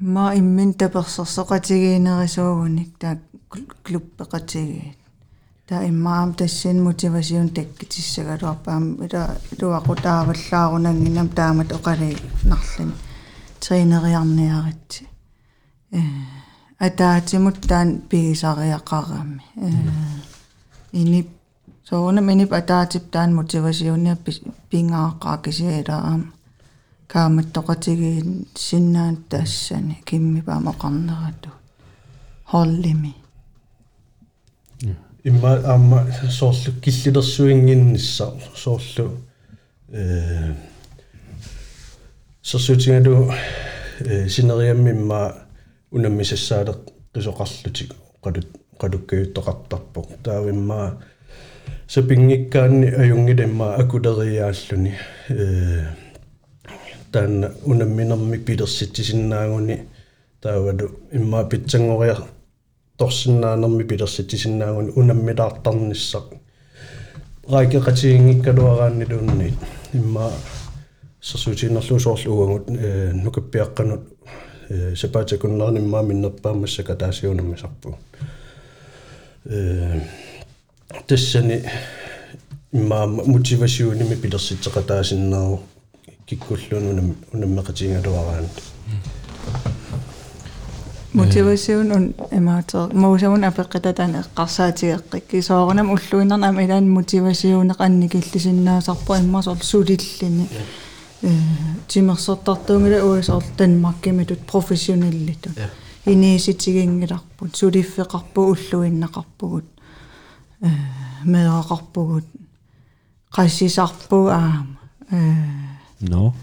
ма иммин таперсерсоқатигиинерисуугуник таа клуппеқатигиит таа иммаам тассин мотивасиун таккитиссагалуарпаам ила илуақутааваллаарунангинам таамат оқали нарлани тринериарниаритси э атаатимут таан пигисариақарами э инип соонам инип атаатип таан мотивасиуниа пингааққаа кисиалаам kaamattоqatigiin sinnaан taassani kimmipaam oqarnerattu hollimi имма аама соорлу киллилерсуингиннисса соорлу э сосутингалу э синериаммимма унаммисассаалеқ qisuqarlutик qalut qalukkiuттоqartarpoq taavimma сапингиккаанни аюнгилимма акулериааллуни э таанна унамминерми пилерситсиннаагуни таавалу имма питсангориа торсиннаанерми пилерситсиннаагуни унаммилаартарниссақ раикеқатигингиккалуарааннилуунниит имма Сэрсуутинерлуу соорлу уангут э нукаппиаққанут э сапаатакуннернимма миннерпаамассака таасиунаммисарпу э тассани имма мотивасиуними пилерситсеқатаасиннаару киккуллуун унам унаммеқатингалуараан мотивасиун ун эмаатер моусавун апеққататан эққарсаатигеққик кисоорнам уллуинернам илаан мотивасиунеқанни киллисиннаасарпу иммасор сулиллини э тимерсортартуунгила уасоор танмаркимитут профессионаллиту иниситигингиларпут сулиффеқарпу уллуиннеқарпугут э меэқарпугут qassisarpu aama э No.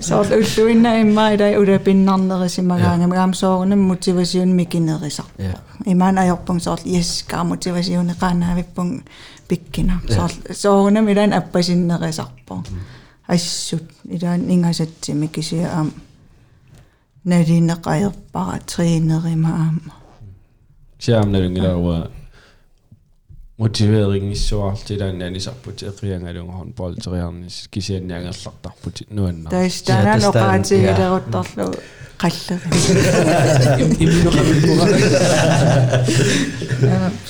så ulluinna imma ida ulapinnarnerisimmagaanga gaam soornam motivation mikinerisar Ja. imaan ajorpung soor yes ka motivation qaanaavipпung pikkina soor soornam ilan appasinnerisarpo assut ilan ingasatsimi kisia am nalineqajerpara trainerima aama motiveringen suartilaannaani sarput eqriangaluung hornbolteriarnis kisianniangerlartarput nuanna taistana loqaatigileruttarlu qallar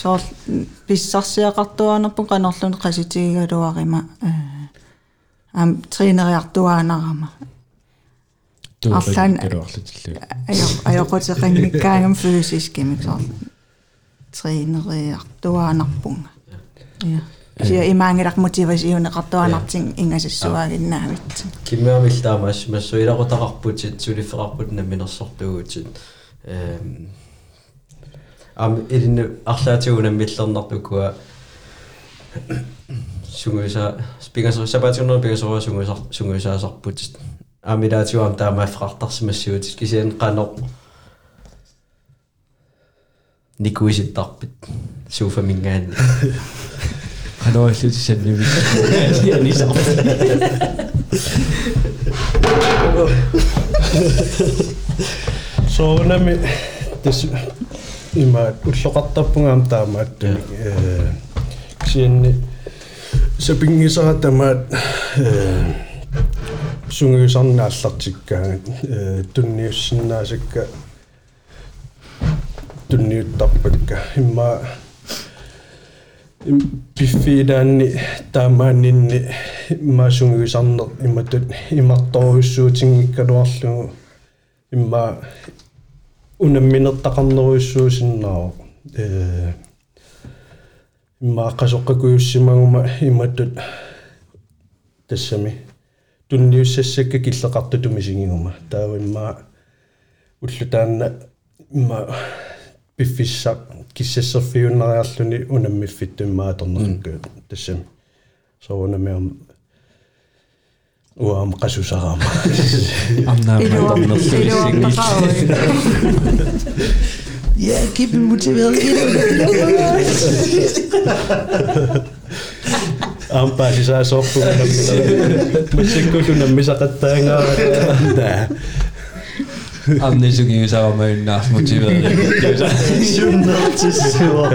soor pissarsiaqartuanerpu qanorlun qasitigigaluarima am trineriartuaanarama arlan ajoqutiqinnikkaangam fysisk, soor тренериартуаанарпунга я сия имаангилақ мотивасиунеқартуанартин ингасассуагиннаавит Kimmeamiltaamaas massuilaqutaqarputit sulifferarput namminersortugutit эм. Ам илинну арлаатигунаммиллернартукуа сунгуиса спингасо сапатиунер пигасоруа сунгуисар сунгуисаасарпут амилаатигуам таамааффеқартарсимассуутит кисиан қанер никуиситтарпит сууфамингаани qanoallutisannivi янисар соонами тас има уллоқартарпунгаам таамаат э кисианни сапингисара тамаат э сунгуисарнааллартиккаангат э тунниуссиннаасакка тунниуттарпакка имма пиффидаанни таамааннинни имма сунгуисарнер имматут имарторуссуутингиккалуарлугу имма унамминертақарнеруйссуусиннаа э имма қасоққакуйуссимагума имматтут тассами тунниуссассакка киллеқартутумисигигума таава имма уллутаанна имма пиффисса киссассерфиуннериарлүни унаммиффитту иммааторнерикку тассами соонамиам уам қасусараама Ja, keep dem motiveret. ампаси саа сорпу мисиккулуна мисақаттаангаа да амнисугиусарамаиннаас мотивеери Sunnertissua.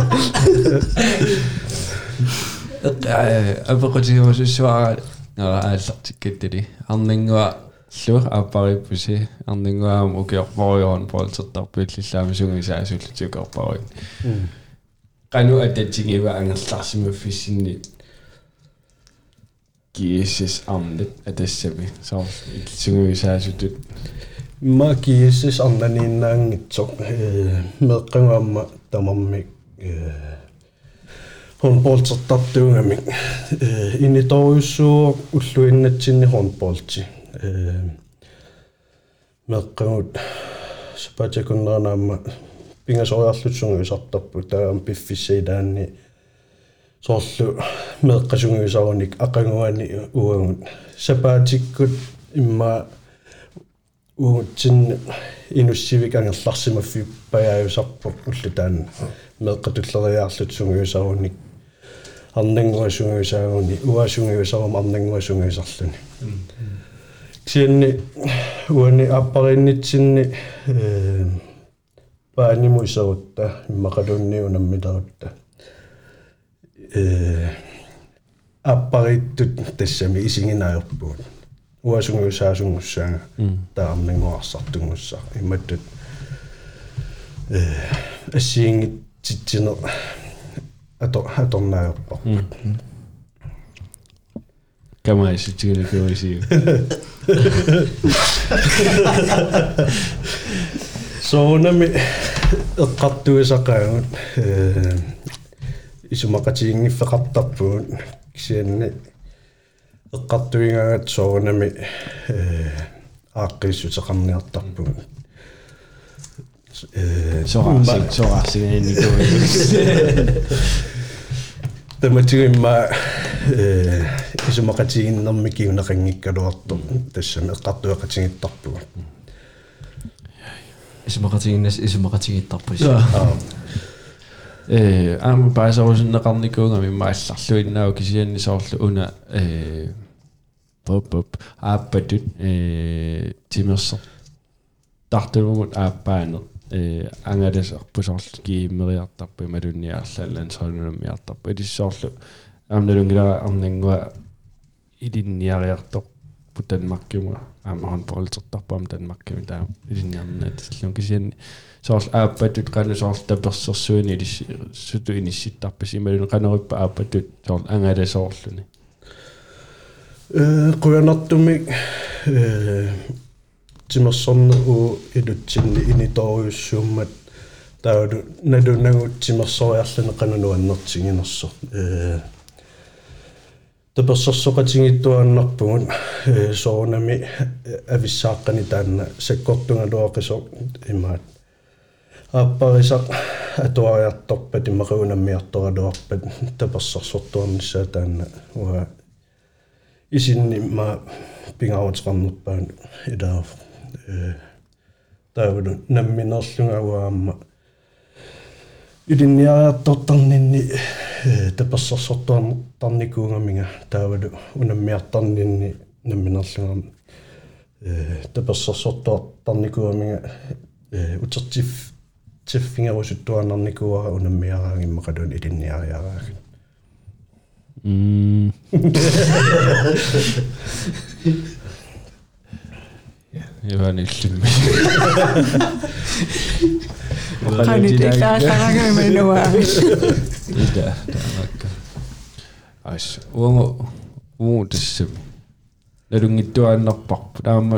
апекутигуусуссуара нара ааллартиккаттили арнингуа лур аппариппуси арнингуаам укиорпориорн полтертарпиллиллаами сугисаасуллутиукорпаруин кану ататсигива ангерларсимаффиссинни киэсэс амнет атассами соор сугисаасутут Ma kiisis arnaniinnaangitsoq meeqqangaamma tamarmik håndboldsertartuungamik initoriussuuq ulluinnatsinni håndboldsi meeqqangut sapatakunneranaamma pingasoriarlutsunguisartarpu taam piffissaidaanni soorlu meeqqasunguisarunnik aqanguani uangut sapaatikkut imma уутсин инуссивик ангерларсимаффи паяаюсарпут уллутаан меэкъатуллериаарлут сунгуисаруник арнангуасунгуисаагуни уасунгуисарум арнангуасунгуисарлуни ксианни уани аппариннитсинни э паанимуисарутта иммакалунниунаммилерутта э аппариттут тассами исигинаajorpuut уасунгуисаасунгуссаага таарнангуарсартунгуссаа имматтут э ассиингит титсине ато аторнааерпарпут камаиситигилакуисиу соонами эққартуисақаагут э исумақатиингиффеқартарпугут кисианни эққартуингаагат соонами э ааққиссутеқарниартарпугут э сораарси сораарсигинникуи таматигимма э исумақатигиннэрми киунеқангиккалуарту тассами эққартуеқатигиттарпугут исумақатигиннас исумақатигиттарпус э ам паасарусиннеқарникуунгами маалларлуиннаау кисианни соорлу уна э поп поп ааппатут э тимерсер тартулмут ааппаанер э ангаласарпу соорлу кииммериартарпу малунниаарлааллан соонунаммиартарпу илиссоорлу амналунгила арнангуа илинниариартор путанмаркиума аамаан полтертарпаам танмаркими таа илинниарнаат силлун кисианни соорл ааппатут qanu soorl таперсерсуини илисси суту инисситтарпас ималун qanериппа ааппатут соорл ангаласоорлуни э куянартумик э тимерсорне у илутсинни иниториуссууммат таалу налунагут тимерсориарлуне qanunуаннертигинерсо э таперсерсоqatiнгиттуааннарпугут э соонами ависсааққани таанна саккортунгалуақисо имаат apparissa tuo ajat toppetin maruinen miattoa doappe tapassa sottua niin missä tänne. Ja isin niin mä pingaut rannut päin idä täyden nämmin asunga vaamma idin ja tottan niin, niin tapassa sottua kuinka minä täydyn. Unen tannin niin nämmin asunga tapassa sottua kuinka minä utsatif тиффингерусуттуаннарникууара унаммиараангиммақалун илинниариараагат м Иван иллимми qanit иллаалларагамануаами ида таамакка ас уонго уу тассами налунгиттуааннарпарпу таама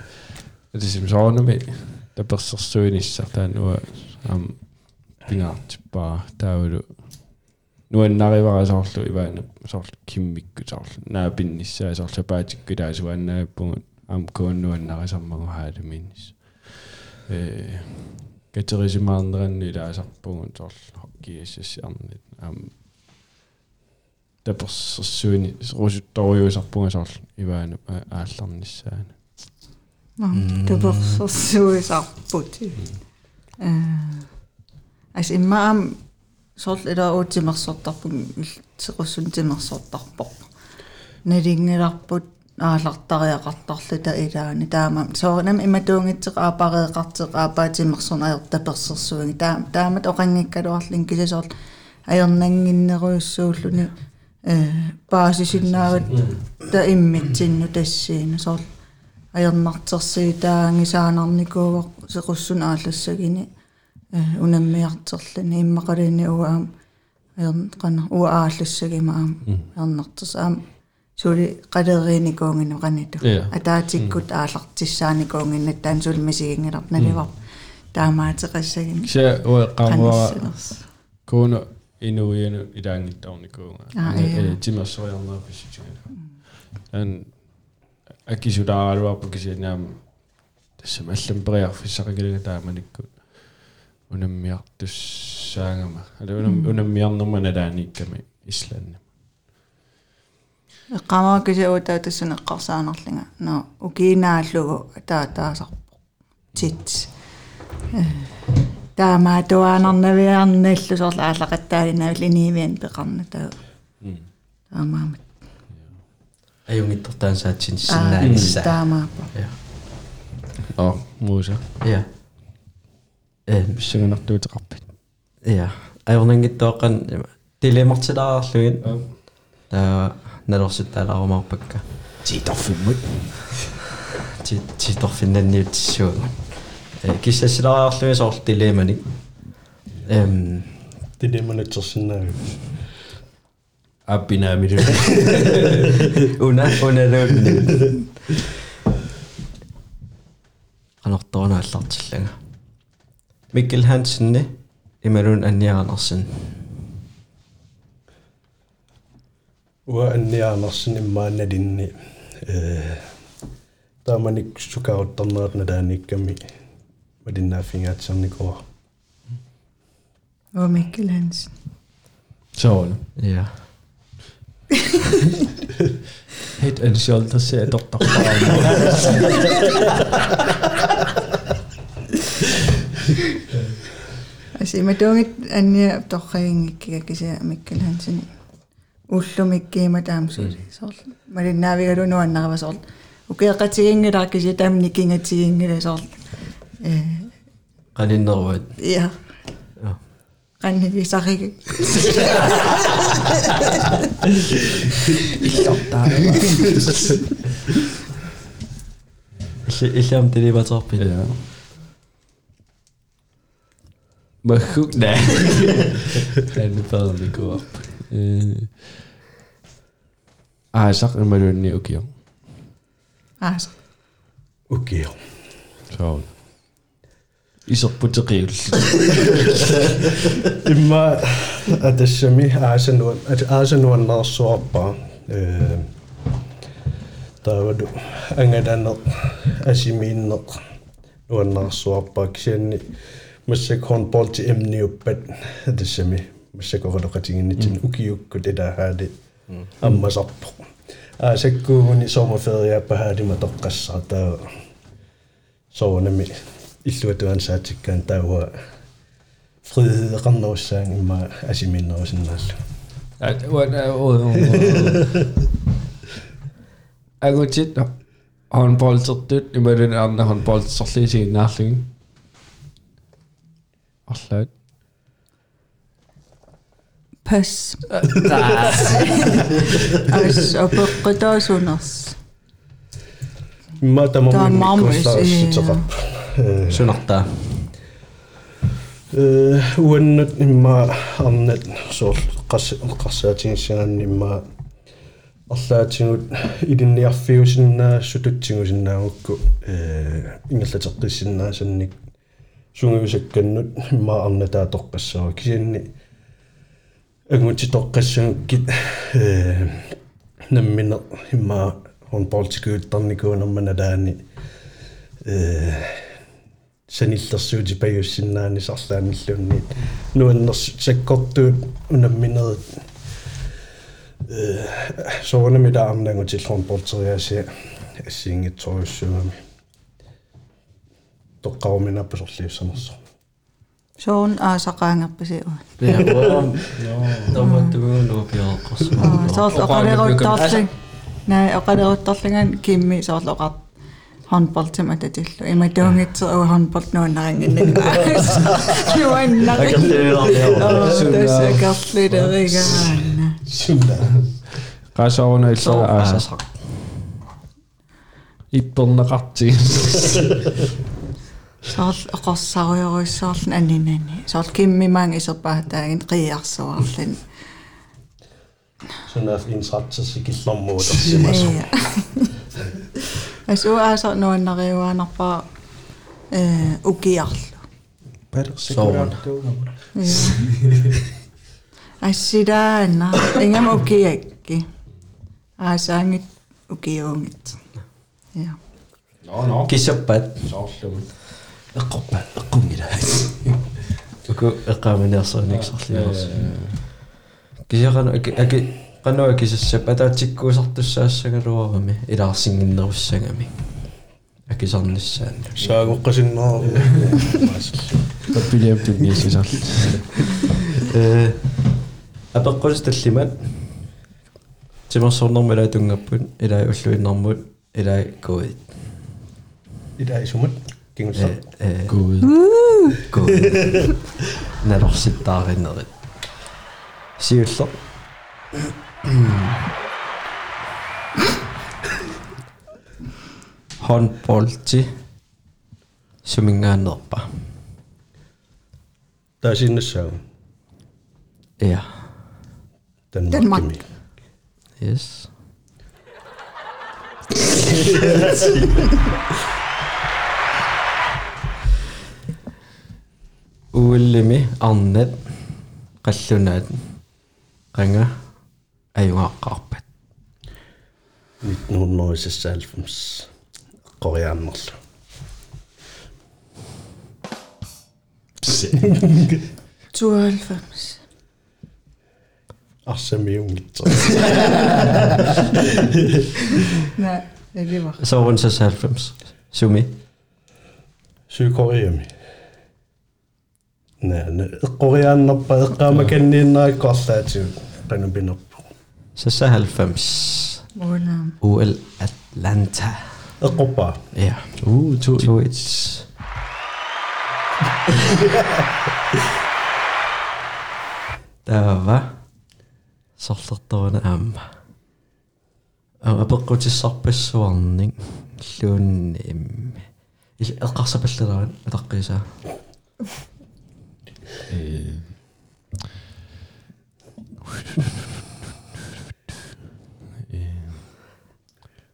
кисиани диссисиусиннерусуккаалларпус таава киусиннерусуккаалла аусо Воно наисуаннерпаа тасим ааллассангаага таава кууну кисимаақати спиллеркусаа пориннуанаал э тасим соонами таперсерсуиниссар таануа ам пингаартиппаа таавалу нуаннаривара соорлу иваана соорлу киммикку соорлу наапинниссаа соорлу паатикку таасуаннааппугут ам куаннуаннарисармагу хаалуминнис э катерисимаарнеранни илаасарпугун сорл хоккиассассиарнит аам таперсэрсуини русутториусарпунга сорл иваана аалларниссаана туперсэрсуисарпут э ас иммаам сорл ила уутимерсортарпун теқуссун тимерсортарпоқ налингиларпут аалартариақартарлута илаани таама соорнам иматуунгитсеқ аапареэқартеқ аапаатимерсорнаер таперсэрсуинги таама таамат оқангиккалуарлин кисасоор аернангиннеруйуссууллуни э баасисиннаават та иммитсинну тассиина соор аернартерсии таангисаанарникууоқ сеқуссун ааллассагини э унаммиартерлани иммақалини уаам аернқана уа ааллассагима аам аернартерс аам сули qaleriinikуунгину qanitu атаатиккут аалартиссааникуунгиннат таан сули мисигингилар наливар таамаатеқассагин се уэ qamua куна инуиану илаангиттаорникуунга э тимерсориарнерписсутигана ан акисулааралуарпу кисинаам тасса маллампериарфиссақагилага тааманиккут унаммиартуссаангама ала унаммиарнерма налааникками ислаанна эққамаакиси утаатассуна эққарсаанерлинга но укинааллугу таа таасарпо тит таамаа туаанарнавиарналлу сорла аалақаттаалинаавил иниивиан пеқарна таа таамаамат аюнгиттортаан саатсин синнаанисса таамаапа а мууса я э биссагунартуутеқарпит я ajornangittoaqqan dilemmartilaraarlugin таа налерсуттаалаарумаарпакка титорфиммут ти титорфиннанниутиссууга э киссассилараарлуги соор дилеманик эм. Дилеманатсерсиннаа аппинаамилу уна уналуунни анорторунааллартиллага микkel хансенни ималун анниаранерсин уа анниаанерсин иммааналинни э тааманик сукаруттарнератна тааникками малиннааффингаатсерникуа о Mikkel Hansen соона ja Head and Shoulders ser Dr. Asi mä tuongit anja tohkaingikkiä kisä Mikkel Hansen. Ullumikkiima taamsuuri. Mä olin naavigalu nuannarva sol. Ukeaqatigingilaakisi tamnikingatigingila sol. Qaninnervuat. Jaa. En die zag ik. Islam tiri baca apa ya? Makhluk dah. Kan lupa ni kau Ah, Azak en maar nu ook jong. Azak. Ah. Oké. Zo. исерпутеқиул имма атассами аасануан аасануаннерсуарпаа э таваду ангаданер асимииннеқ нуаннерсуарпаа кисианни массак хонболти эмниуппат атассами массакорелоқатингиннитин укиуккут илаахаали аммасарпо аасаккуугуни сомафериаппа хаалима тоққассаа таа соонами иллуатуан саатиккаан тауа фриðeqarnerussaan imma asiminnerusinnaalla at what агутит håndboldsertut ималун арна håndboldserliisiginnaarlugi орлаат пас ас опеққитаасунерс imma Taamaamus, tamammikkulaarsuteqarp sunartaa э уаннат имма арнат соор қасс қарсаатингиссагаанни имма арлаатингут илинниарфиусиннаа сутутсигусиннаагукку э ингерлатеққиссиннаасанник сунгиусакканнут имма арнатаа тоққассава кисианни агмути тоққассагуккит э наммина имма хонболтикуутторникуунермана таани э sanillersuuti pajussinnaani sarlaamillunniit nuanners sakkortuut unamminerit э соонамида арнангутиллорн портериаси ассиингитсориуссуами тоққаруминаппусорлиуссанерсо соон аасақаангерпасиу Пиаром. Томатугуну пиаққарсу. соорл оқалеруттарлин наа оқалеруттарлинган кимми handbolltum att det är mig då mitt så och handboll nu när ingen nu är när det är gott lite rega sunda qasa ona illa asa ipperneqarti Saal oqorsaruyoruissaarlun aninani. Saal kimmimaang iserpaataagin qiiarsuarlun. Sunaaf insratsasikillermuulersimasu. ааса нуаннариуаанерпаа э укиарлу патерсикуаартуугама ассилаана ингам укиакки аасаангит укиуунгит я no no Кисаппат. sooрлугут эққорпа эққунгила. Уку эққаминерсониксорлиорс. кисерано аки аки qanua kisassa pataatsikkuusartussaassagaluarami ilaarsinginnerussangami akisarnissaanna saagoqqasinneraaru tappiliamtu niissisarl э апеққулсталлимат тимерсорнэрмала тунгаппут илаа уллуиннэрмут илаа куит идаисумат кингусса э гуд куит налорситтаариннерит сиуллер håndbolti сумингаанерпа таасиннассаагу ja данмаркими yes уиллими арнат қаллунаат qanga аюнгааqqaarpat 1996 qoriaannerlu Tuolfems. арсамиунгитсер Nej, det var. soorun 96 sumi сюкориами наа эққориааннерпа эққаама каннииннааккоарлаатиу панупинерпу 96 والاتلانتا القبة يا. و تويتس دابا سلططونا أم؟ أبقوتي صبس وانين لون إم القصة بالتران أدقيسها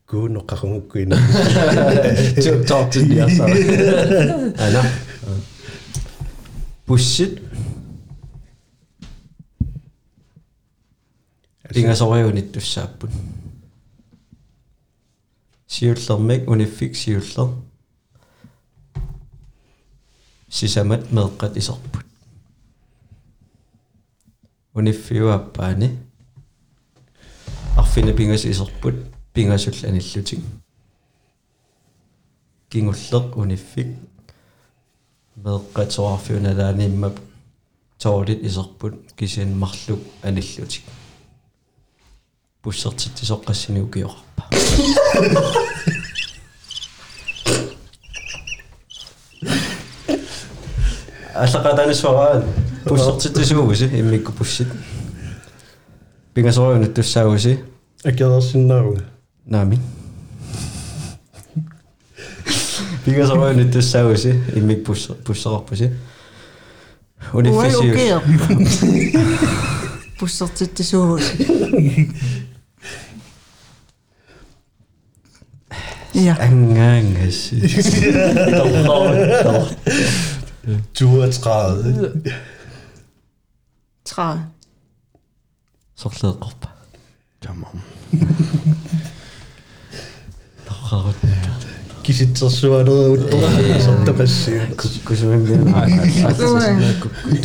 gu no kakungukui na talk to dia ana ah, pussit ringasoreunittussaappun siullermik uniffik siuller sisamat meqqat isorput uniffiuappaani arfine pingas isorput аниллутик кингуллеq униффик меэккатсоарфиуналааниммап тоолит исерпут кисианмарлук аниллутик буссертитсоққассини укиоқарпа аллақатанисвараан буссертитсуугуси иммикку Nami. Bika sama nyt tässä olisi, ei mik pussa roppasi. Oli fisi. Oi okei. Pussa sitten suusi. Ja. Angangas. Du er 30. 30. Så slet op. Come on. gehad. Ja. Ik zit het zo. Ja dat het toch is. Ik zo in mijn hart. Ik. Ik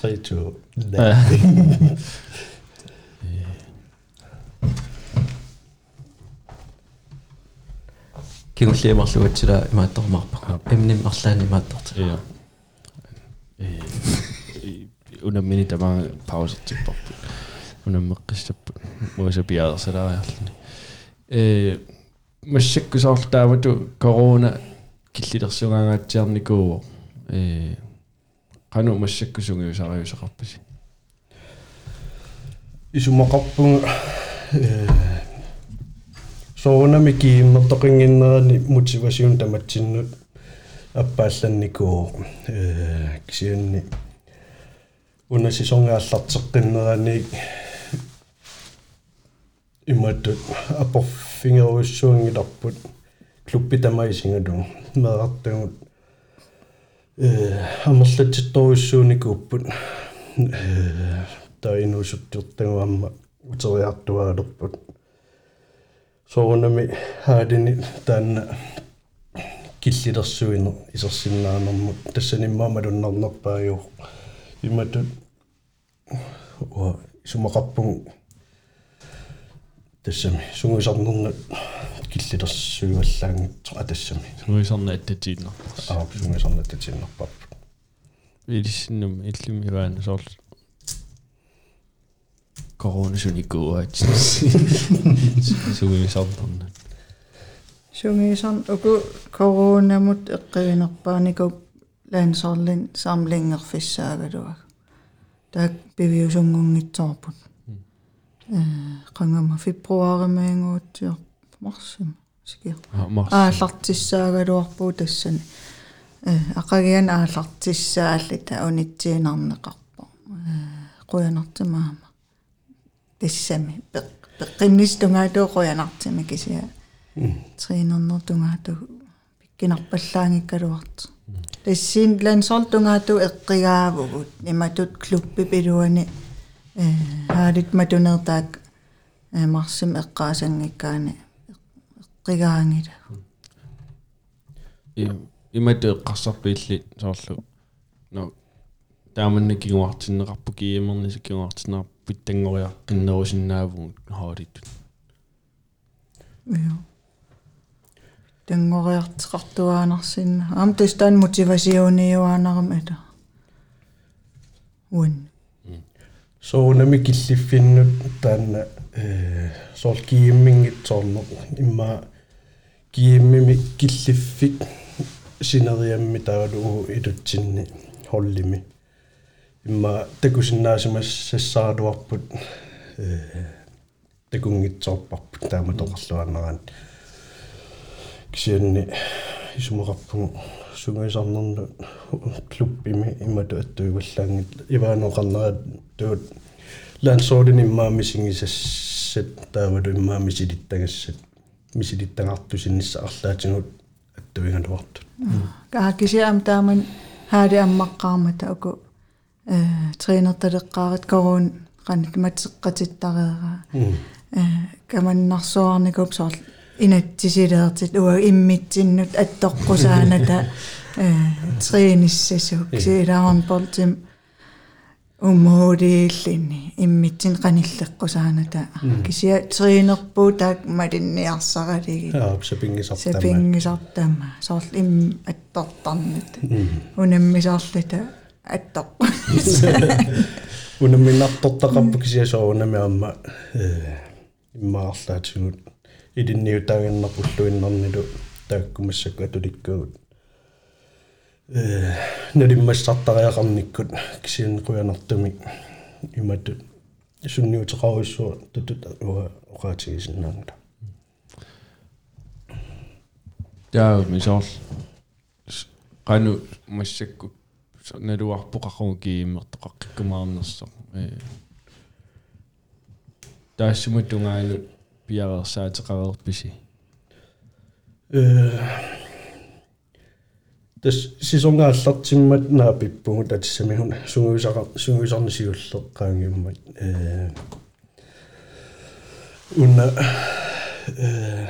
zit zo кигуллиимарлугатсила имааттормаарпа эмним арлаани имаатторт я э унаммини тамаа паусертиппарпу унаммеққиссаппу муса пиаерсалаариарлуни э массаккусаарлтаавату корона киллилерсугаангаатсиарникуу э кану массаккусунгиусариусақарпаси исумақарпунга э соонами кииммертоқингиннерани мотивасиун таматсиннут аппаалланникуу э кисианни унасисоргааллартеққиннерани иматтут апорфингеруссуунгиларпут клубби тамаисингалу мерартагут э амерлатситторуссууникууппут э таинуусуттертагуамма утериартуаалерпут соонами хаадини таанна киллилерсуинер исерсиннаанермут тассаниммаамалуннарнерпаажуу иматут уа сумақарпун тассами сунгусарнернут киллилерсуиваллаангитсо атассами нуисарна аттатииннер аа сунгусарнат татиннерпап илиссиннум иллуми 거원순이고 수위선분은 Sungisan uku koronamut eqqiinerpaaniku laansorlin saamlingerfissaagaluak taak piviusungungitsorput qangama februarimaanguutsior marsim sikier aallartissaagaluarpuu tassan aqagian aallartissaalli ta unitsiinarneqarpa quyanartimaama тассами пеққиннис тунгаатуу қуянартими кисиа тринернер тунгаату пиккинарпаллаангиккалуарт тассиин лансор тунгаату эққигаавгут иматут клубби пилуани э хаалит матунертаак э марсим эққаасангиккаани. Эққигаангила и имат эққарсарпиилли соорлу но тааманна кигуартиннеқарпу киимерни Bittengoja innousin naavuun haarit. Joo. Tengoriartiqartuaanarsin. Aam tustaan motivasiuniuaanaram ata. Uin. Mm. So nami killifinnut taanna eh, sol kiimmingitsornu imma kiimmimi killiffik sineriammi taalu itutsinni hollimi. имма такусиннаасимас сассааруарпут э такунгитсоорпарпут таама тоқарлуаннеран кисианни исумеқарпугу сунгисарнерну клуббими имату аттуиваллаангит ивааноқарнерат туут лансоодин иммаами сингисассат таавалу иммаами силиттагассат мисилиттагартусиннисса арлаатингут аттуигалуартут каакисиам тааман хаали аммаққармата уку э тренерталеққарит корун qanit matseqqatittareera э каманнарсуарникуп соор инатсисилеэртит уа иммитсиннут аттоққусааната э трениссасук силаарн полтим умоодииллини иммитсин qanilleqqusaaната кисиа тренерпуу таак малинниарсаралиги аа сапингисартама унаммисаарлита аттоқ унамминартортақарпу кисиасоорунами аама иммаарлаатигут илинниутаагиннарпуллуиннарнилу тааккумассакку атуликкагут э налиммассартариақарниккут кисианнеқуянартуми иматут сунниутеқаруиссуа тутут уа оqaатигисиннаангла таа мисоор кану массакку налуарпоқарру кииммертоқаққиккумаарнерсо э таассумутунгаалу пиарерсаатеқареерписи э тас сисонгааллартиммат наапиппугу татсами хуна сунгуисара сунгуисарнисиуллеққаангиммат э уна э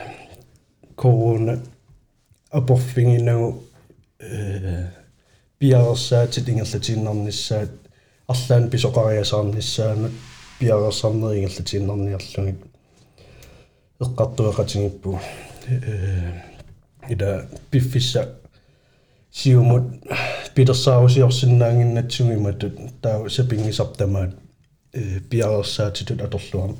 корона апорфингинагу э пиарсаатит ингерлатииннарниссаат арлаан писоқариасаарниссаанут пиарсарнерингерлатииннарниарлугит эққартуэқатингиппу э ида пиффисса сиумут питерсаарусиорсиннаангиннатсугиматут таа сапингисартамаат э пиарсаатитут аторлуам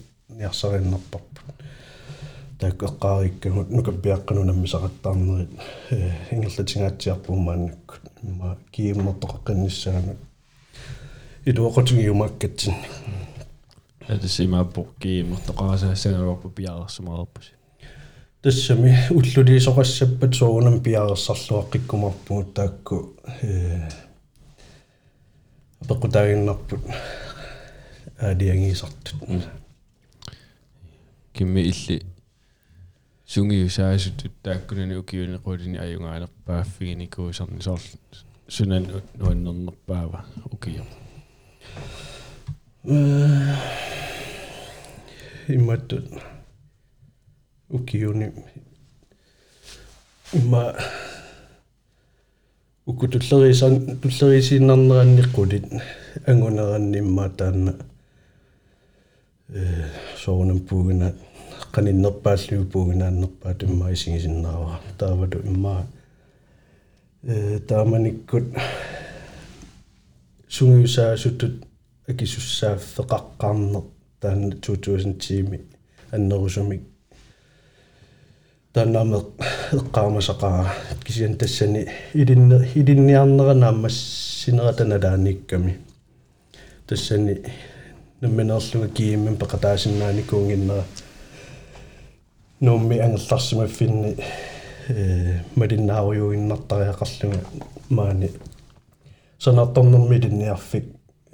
Ниарсариннарпарпут тааккеққариккагут нукаппиаққанунаммисақаттаарнерит э ингерлатингаатсиарпумааннаккут ма кииммортоқаққиннссаанут илуоқатугиумаккатсин это симааппо кииммортоқарасаассагалуарпу пиарерсумаарпус тассами уллулиисоқассаппат соонам пиарерсарлуаққиккумарпугут таакку э апеккутаагиннарпут аалиангисартут кимми илли сунгиусаасутут тааккунани укиунеқулини аюнгаалерпааффигини куусарни соор сунан нуаннернерпаава укио э имматтут укиуни имма укутуллерисан туллерисииннарнеранниққулит ангунераннимма таанна э соонам пуугина qaninnерпааллугу пуугинааннерпаа тумма исигисиннаава таавату имма э тааманиккут сунгиусаасуттут акисуссааффеқаққарнер таанна 2000 тими аннерусумик тааннаамеқ эққаамасақаа кисиан тассани илинне илинниарнеранааммас синератаналааникками тассани намминерлуга кииммин пеқатаасиннаани куунгиннера нуумми ангерларсимаффинни э малиннааруйуиннартариақарлуга маани санаарторнерми илинниарфик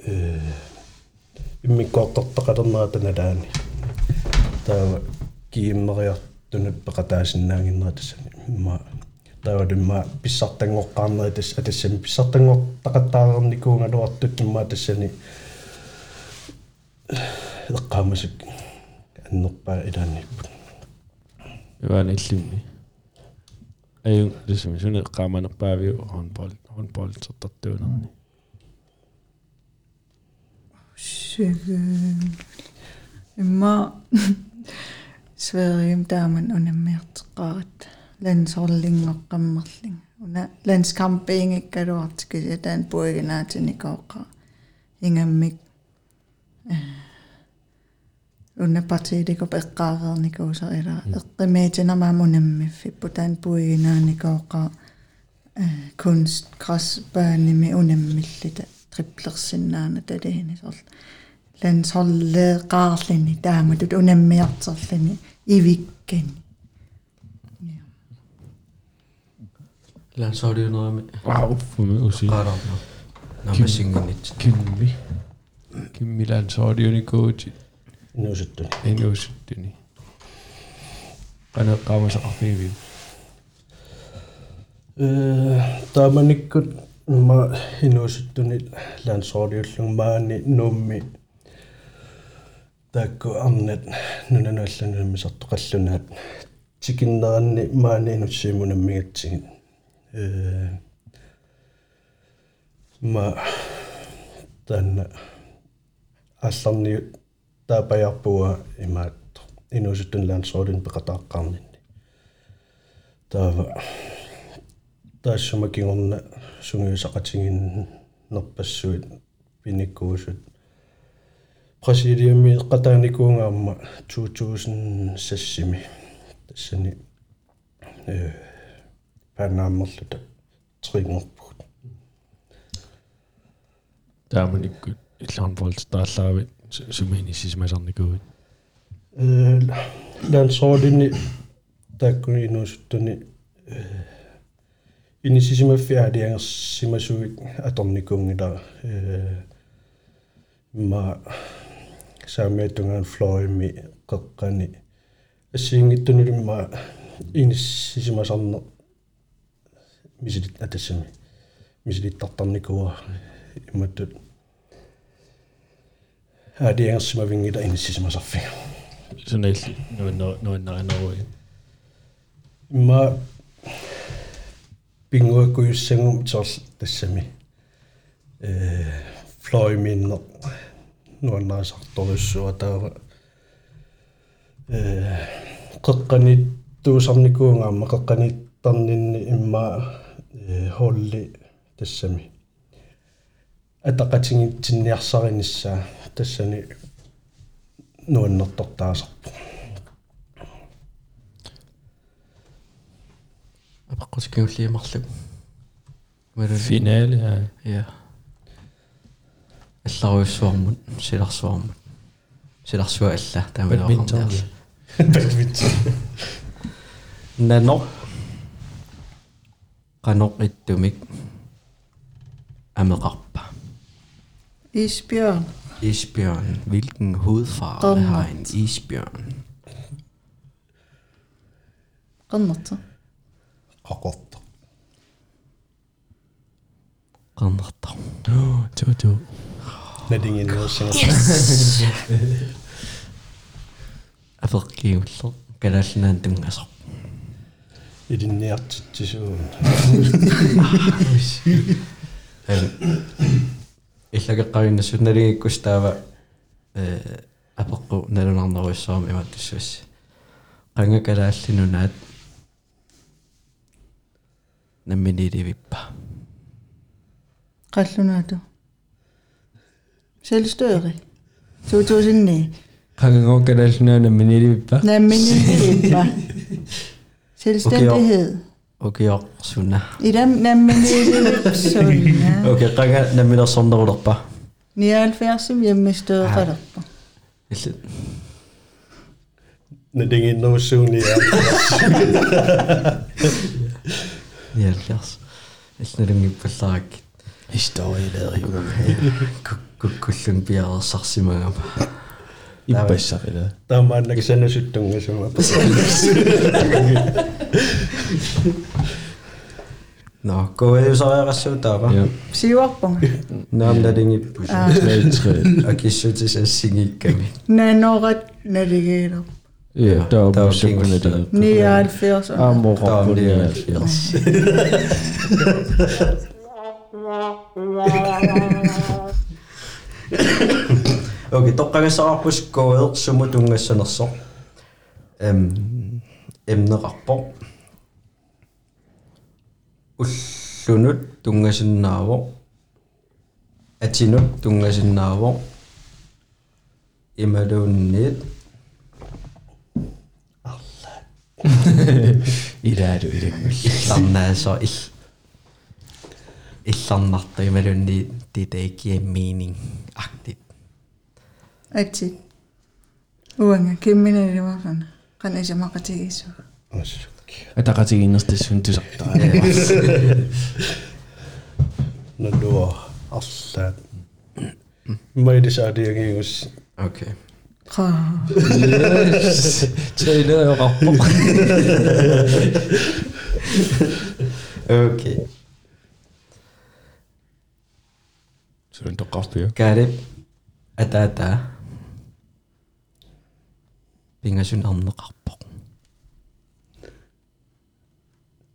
э иммиккоортортақалернератаналаани таава кииммериартунут пеқатаасиннаангиннера тассани ма таавалимма писсартангоққарнери тас атассами писсартангоқтақаттаарерникуунгалуартут имма тассани эққаамасик аннерпаа илаанниппут Iwan illimni ayun lisumisuни qaamanerpaaviu hornbolt hornbolt sertartuunerni Sjøge imma Sverige damen unemmertqarat landshollingeqqammerling una landskampiingikkaluartikis taan puiginaatini kooqqa ingammik unna partiiliko eqqaaqerniko usarila eqqimeetinama hmm. unammiffippu taan puiginaanikoqa eh, kunst kraspaanimi unammillita triplersinnaana talihini sorla landsholleeqqaarlini taamatut unammiarterlini ivikkani landsholliunerami aaffumi usi qaararna namasinginit kimmi kimmi landsholliunikuutit инуусуттуни инуусуттуни qanеққаамасақарфиви э тааманиккут ма инуусуттуни лансоолиуллуг маани нуумми таакку арнат нунанулланумисартоқаллунаат тикиннеранни маани инуссиимунаммигатсигит э ма танна алларниут таапаярпуа имаат. Инуусуттун лансоолин пеқатааққарнинни таава таассумакигорна сунгиусақатингин нерпассуит пиниккуусут пресидиуми qataanikуунгаама 2000 тассани э панааммерлута трингорпугут тааманиккут илларн болт тааллаавит сумини сисмасарникуут э лансоолини тааккуинуусуттуни э инисисимаффиаалиангерсимасугит аторникуунгила э ма саамиатунгаан флоими қеққани ассиингиттунулимма инissisimasarne мисилит атассами мисилиттартарникуа имматтут аадиангерсимавингила иниссисимасарфи Sådan er noget, noget, noget, noget, noget. имма пингуаккуйуссангум торл тассами э флойминнер нуаннаасарторлуссуа таава э қеққанит туусарникуунгаама қеққаниттарнинни имма э холли тассами атақатингитсинниарсариниссаа тассани нуаннертортаасарпо апаққутикиуллиимарлуг малу Finale, ja. ja алларуйуссуармут силарсуармут силарсуа алла Badminton. таамалуақарниарла нано каноқиттумик амеқарпа Isbjørn. isbjørn. Hvilken hudfarve Grønnet. har en isbjørn? Qannarta. qaqorta qannertar To, to. надингиннерсинга афеқкиуллер калааллинаан туннасар идинниартитсуун иллагеққариннассут налигиккус э апеққу налунарнеруйссаарми иматтуссуасси qanga kalaallinunaat намминиливиппа Qallunaatu. Selvstøri. 2009. Qangangor kalaallunaana minilivippa. Namminilivippa. Selvstændighed. ukиорсуна Idam namminilivipsunna. окей qanga намминерсорнерулерпа 79 hjemmestøderqallerpa. илли надингиннерсууни яллерс иллналунгиппалларак Historie lader jo. куккуллун пиарерсарсимагама Иппассарила. No, gaué soira suutapa. Siuarpunga. Naamlaringi meltre. Akissutis assigikkami. Nanorat naligeelo. Ja, der er jo simpelthen det. 79. Amor på 79. Okay, toqqagasaqarpus gaué sumutungassanersoq. Ehm emnerarpoq уллунут тунгасиннааво. атинут тунгасиннааво. ималуунниит Ida du i det. илларнаасо ил илларнарта ималуунни det der ikke giver mening agtigt Atsit. Uanga Eta katsi kiinnosti synty sattaa. no duo, assaat. Mä ei saa tiedä kiinnosti. Okei. Se ei ole rappu. Okei. Se on tokapio. Käydä. Ätä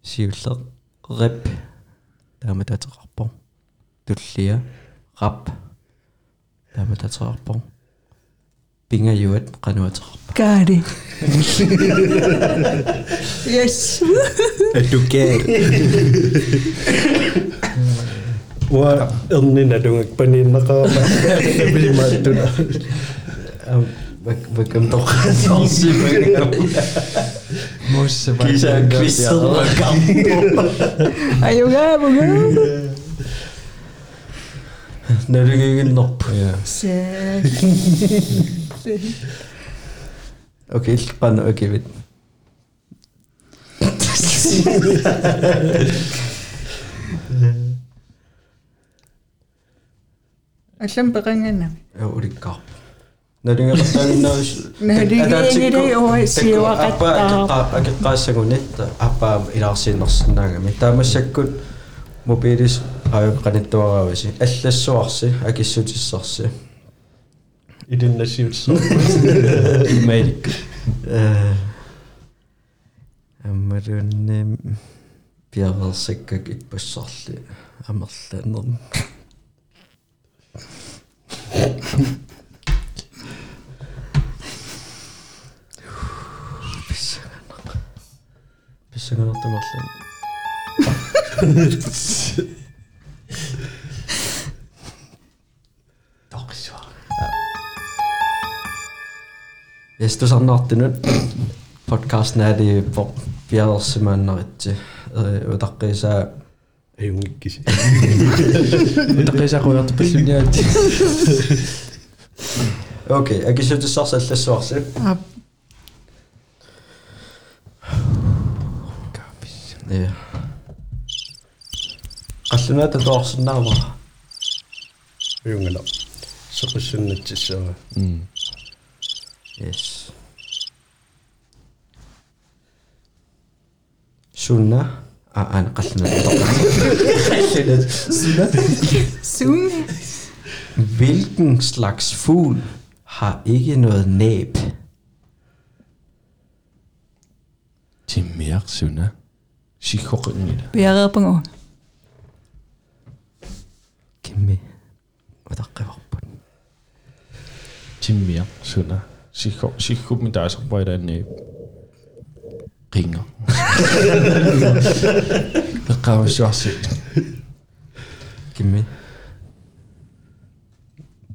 сиуллер реп таамататерарпо туллия рап таамататерарпо пингаюат кануатерарпа каари yes educate ва эрнина дунгак паниннакаама пилимааттуна эрнинадунгак паниннеқарама пимааттуна Vakam toq sorsimanga Mosse kisa quizzer Ayuga buga. nalugiginnerp Ja. Se. okay ilqan okay vit Allam peqangana. ulikkaarp налингерлааниннерис Налингери уасиуақаттаа. акеққаассагунитта аппаа илаарсииннерсинаагами таамассаккут мобилис аюққаниттуараависи аллассуарси акиссутиссарси идиннасиутсоо имейлик э аммарунним пиаверсаккак иппассарли амерлаанерм Sakatlıkta başlayalım. Daksha. Hvis du sånn at denne podkasten er de bjergsmønner ikke, og dere er så Ei unkki. Takaisin kun otta pysynyt. Okei, äkki se tässä salsa tässä salsa. ап э қаллунаата тоорсиннаава аюнгала соқиссуннатсиссаа yes sunna а ан қаллунаата қаллунат sunna сун Hvilken slags fugl har ikke noget næb? тиммиарсуна сиккоқингила биареерпангу Kimmi. Udaqqivarput. тиммиарсуна сикко сиккумми таасерпаилаанни qinga пеққавассуарси Kimmi.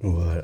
уа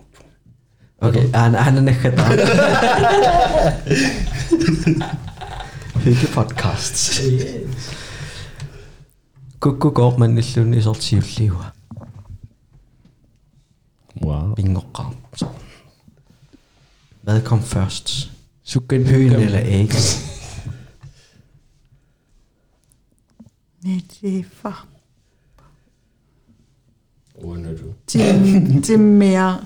اوكي انا انا نخطا Hygge podcasts. Kukku går man i slun i sort sivliva. Wow. Bingo så. Hvad kom først? Sukken høen eller ægget? Nedefa. Uden du. Til mere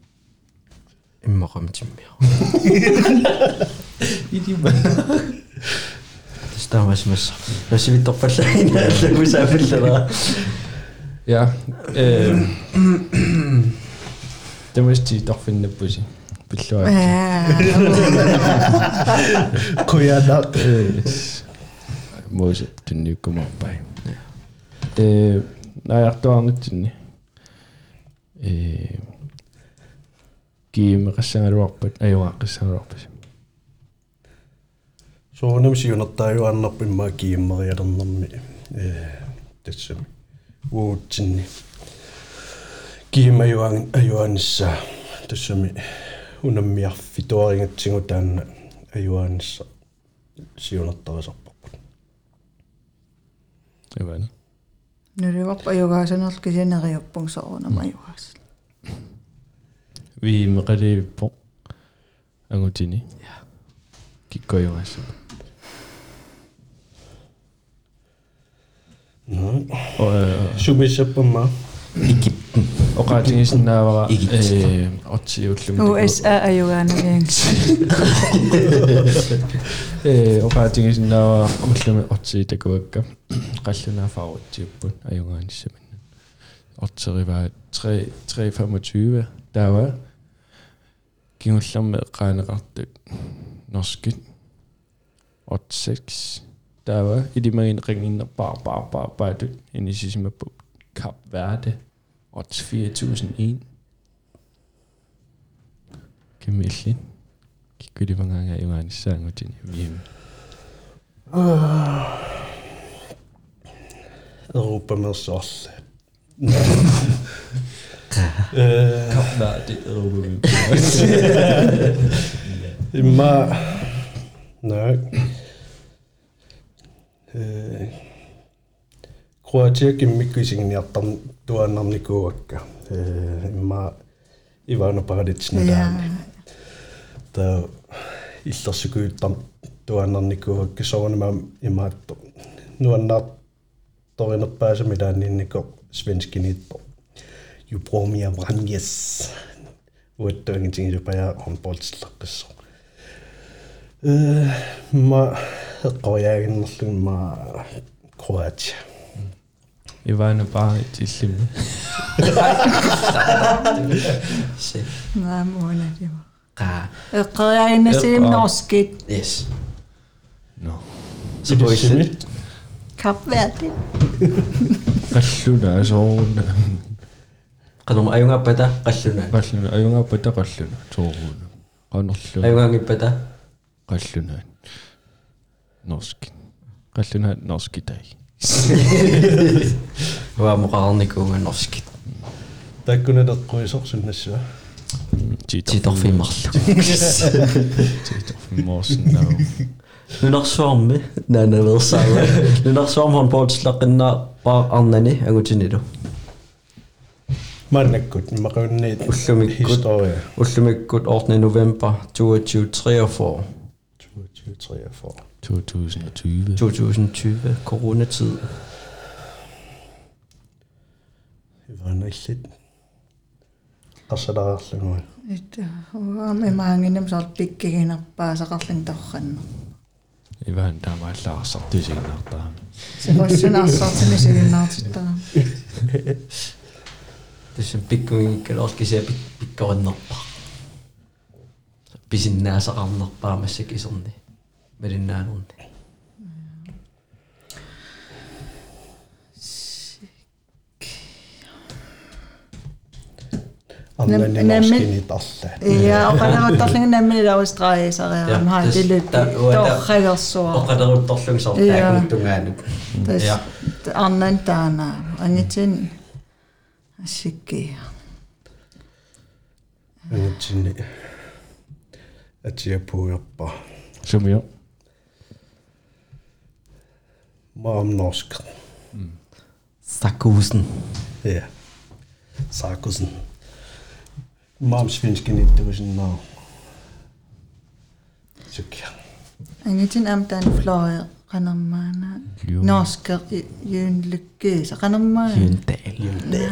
Immoqam timmia. Tastamas massa. Rasivittorpallaina alлагусаафиллера. ja øh det må sige doch finde pusi billua кояна мose тунниуккумарпай э наяртуарнитсинни э киимеқассангалуарпат аюааққиссангалуарпас соонам сиунертааюарнерпу имма кииммериалернэрми э тассами уутсинни киимаюан аюанисса тассами унаммиарфи туарингатсигу таанна аюанисса сиунертарисарпарпут эвана нуливарпа югаасанерл кисинериуппун соорунама Wiemrede Pong Angotini. Ya. Kiko yang masuk. Mm. Og, øh, Sumisha Bama. Egypten. Og retningen sådan der var... Egypten. Øh, og til USA er jo gerne væk. Øh, og retningen sådan der var... Og til og til det går ikke. Resten er farvet til bund af jo gerne simpelthen. Og til var 3.25 der var кингуллерми эққаанеқартут норскит 86 tawa ilimagin ringinnerpar par par par du inissimappu Kap Verde odds 4001 Kimillin kikkuli manganga Eh. Ma... Nej. Eh. Kroatiakin mikkyisin jattan tuon namni kuokka. Eh, ma Ivano Padic nädään. Tää illassu kyyttä tuon namni kuokka. Se on mä imattu. Nuon toinen pääse mitään niin niinku svenskiniitto. vranjes. Uattuangitingen paya håndboldslakkissa. Э ма эққояагиннерлун ма Kroatia. Ивана Барит иллими Se. Nej, måne det var. Qa. Eqqeriagina siim norskit Yes. no Se poisit. Kap Verde. qalluna asooruna Qanum ayungappata qalluna. qalluna ajungaapata qalluna tooruuna qanerlu Ayungangippata qalluna norsk qalluna norskitai wa muqarnikuunga norskit. Takkuna teqquisorsunnassua. Titorfimmarlu. morsen Nunarsuarmi naanaversaava. Nunarsuarm hon pootslaqqinna pa arnani agutinilu. Mannakkut maqunniit Ullumikkut. historia Ullumikkut 8. november 2043 2043. 2020 2020 coronatid. Ivana illit. Qassalaarlungu. Että uam imaanginam sort pikkiginerpaa saqarling torranner. Ivan taamaallaarсартусигнартаа tuossa pikkuinkeloskisen pikkoin nappaa. Pisin nää saran nappaa messäkin sonni. Medin nää onni. Annenin laskini talleen. Joo, oqalamat tallin nämmin laustraisariaram haatilut torragersuara. Oqalerut torlung sartaakuntungaanuk. Tis annan taana. Angitsin ashikeya angatsini atiapuuyorpa sumio meget norsk. Mm. Sarkosen. Ja. Sakusen. Meget svensk i det var sådan noget. Så kan. Jeg er om den fløje, Rennermann. Norsker, Jøn Lykke, så Rennermann. Jøndal. Jøndal.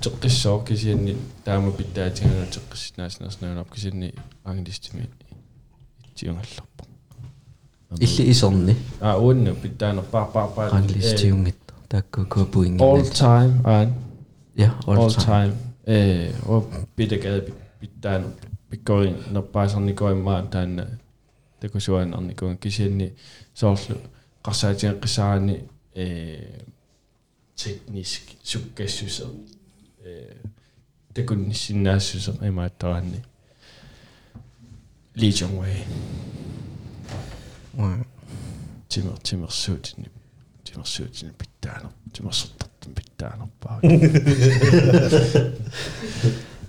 Tukkisso kisiinni taama pittaatigan tukkisinaasinarsunaun apkisiinni aangilistimi ah, itsiungallarpu. Illi isorni. Aa uunnu pitaanerpaarpaarpaa aangilistiungittu taakkuukuupuingi. All time aan. Ja all, time. Eh oo pitagad pittaan pikkorin nerpaasernikoimmaan taanna takusuanarnikuun kisiinni soorlu qarsaatigeqqissaarani eh teknisk sukkassuse takunnissinaassuse имааттаранни лижонвей тимер тимерсуутини тимерсуутини питтаана тимерсертартан питтаанерпаа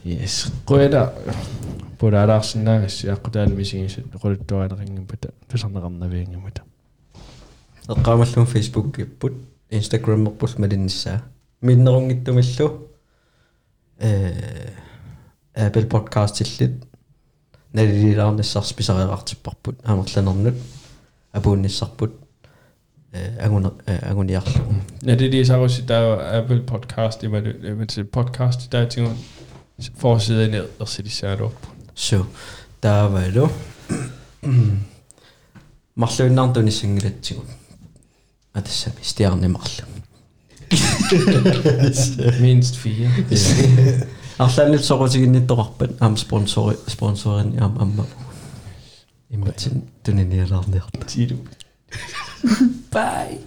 yes. Qoida pulaalaarsinnaagassi аққутаан мисигисат quluttuaaneriнгимпата тусарнеқарнавиингимата Эққаамаллун Facebook иппут Instagram-ерпус малиннссаа. Миннерунгиттумиллу э Apple Podcast иллит налилилаарнассарс писариақартиппарпут аамерланернут апуунниссарпут э агуна агуниарлу Ja, det er det, så også, der er jo Apple Podcast, i hvad man siger, podcast, der er ting, A dysa mi stian i'n moll. Minst fyr. Allan i'r sorgwyd sy'n gynnu dropen am sponsorin am am am. Dwi'n ni'n i'r arni. Bye.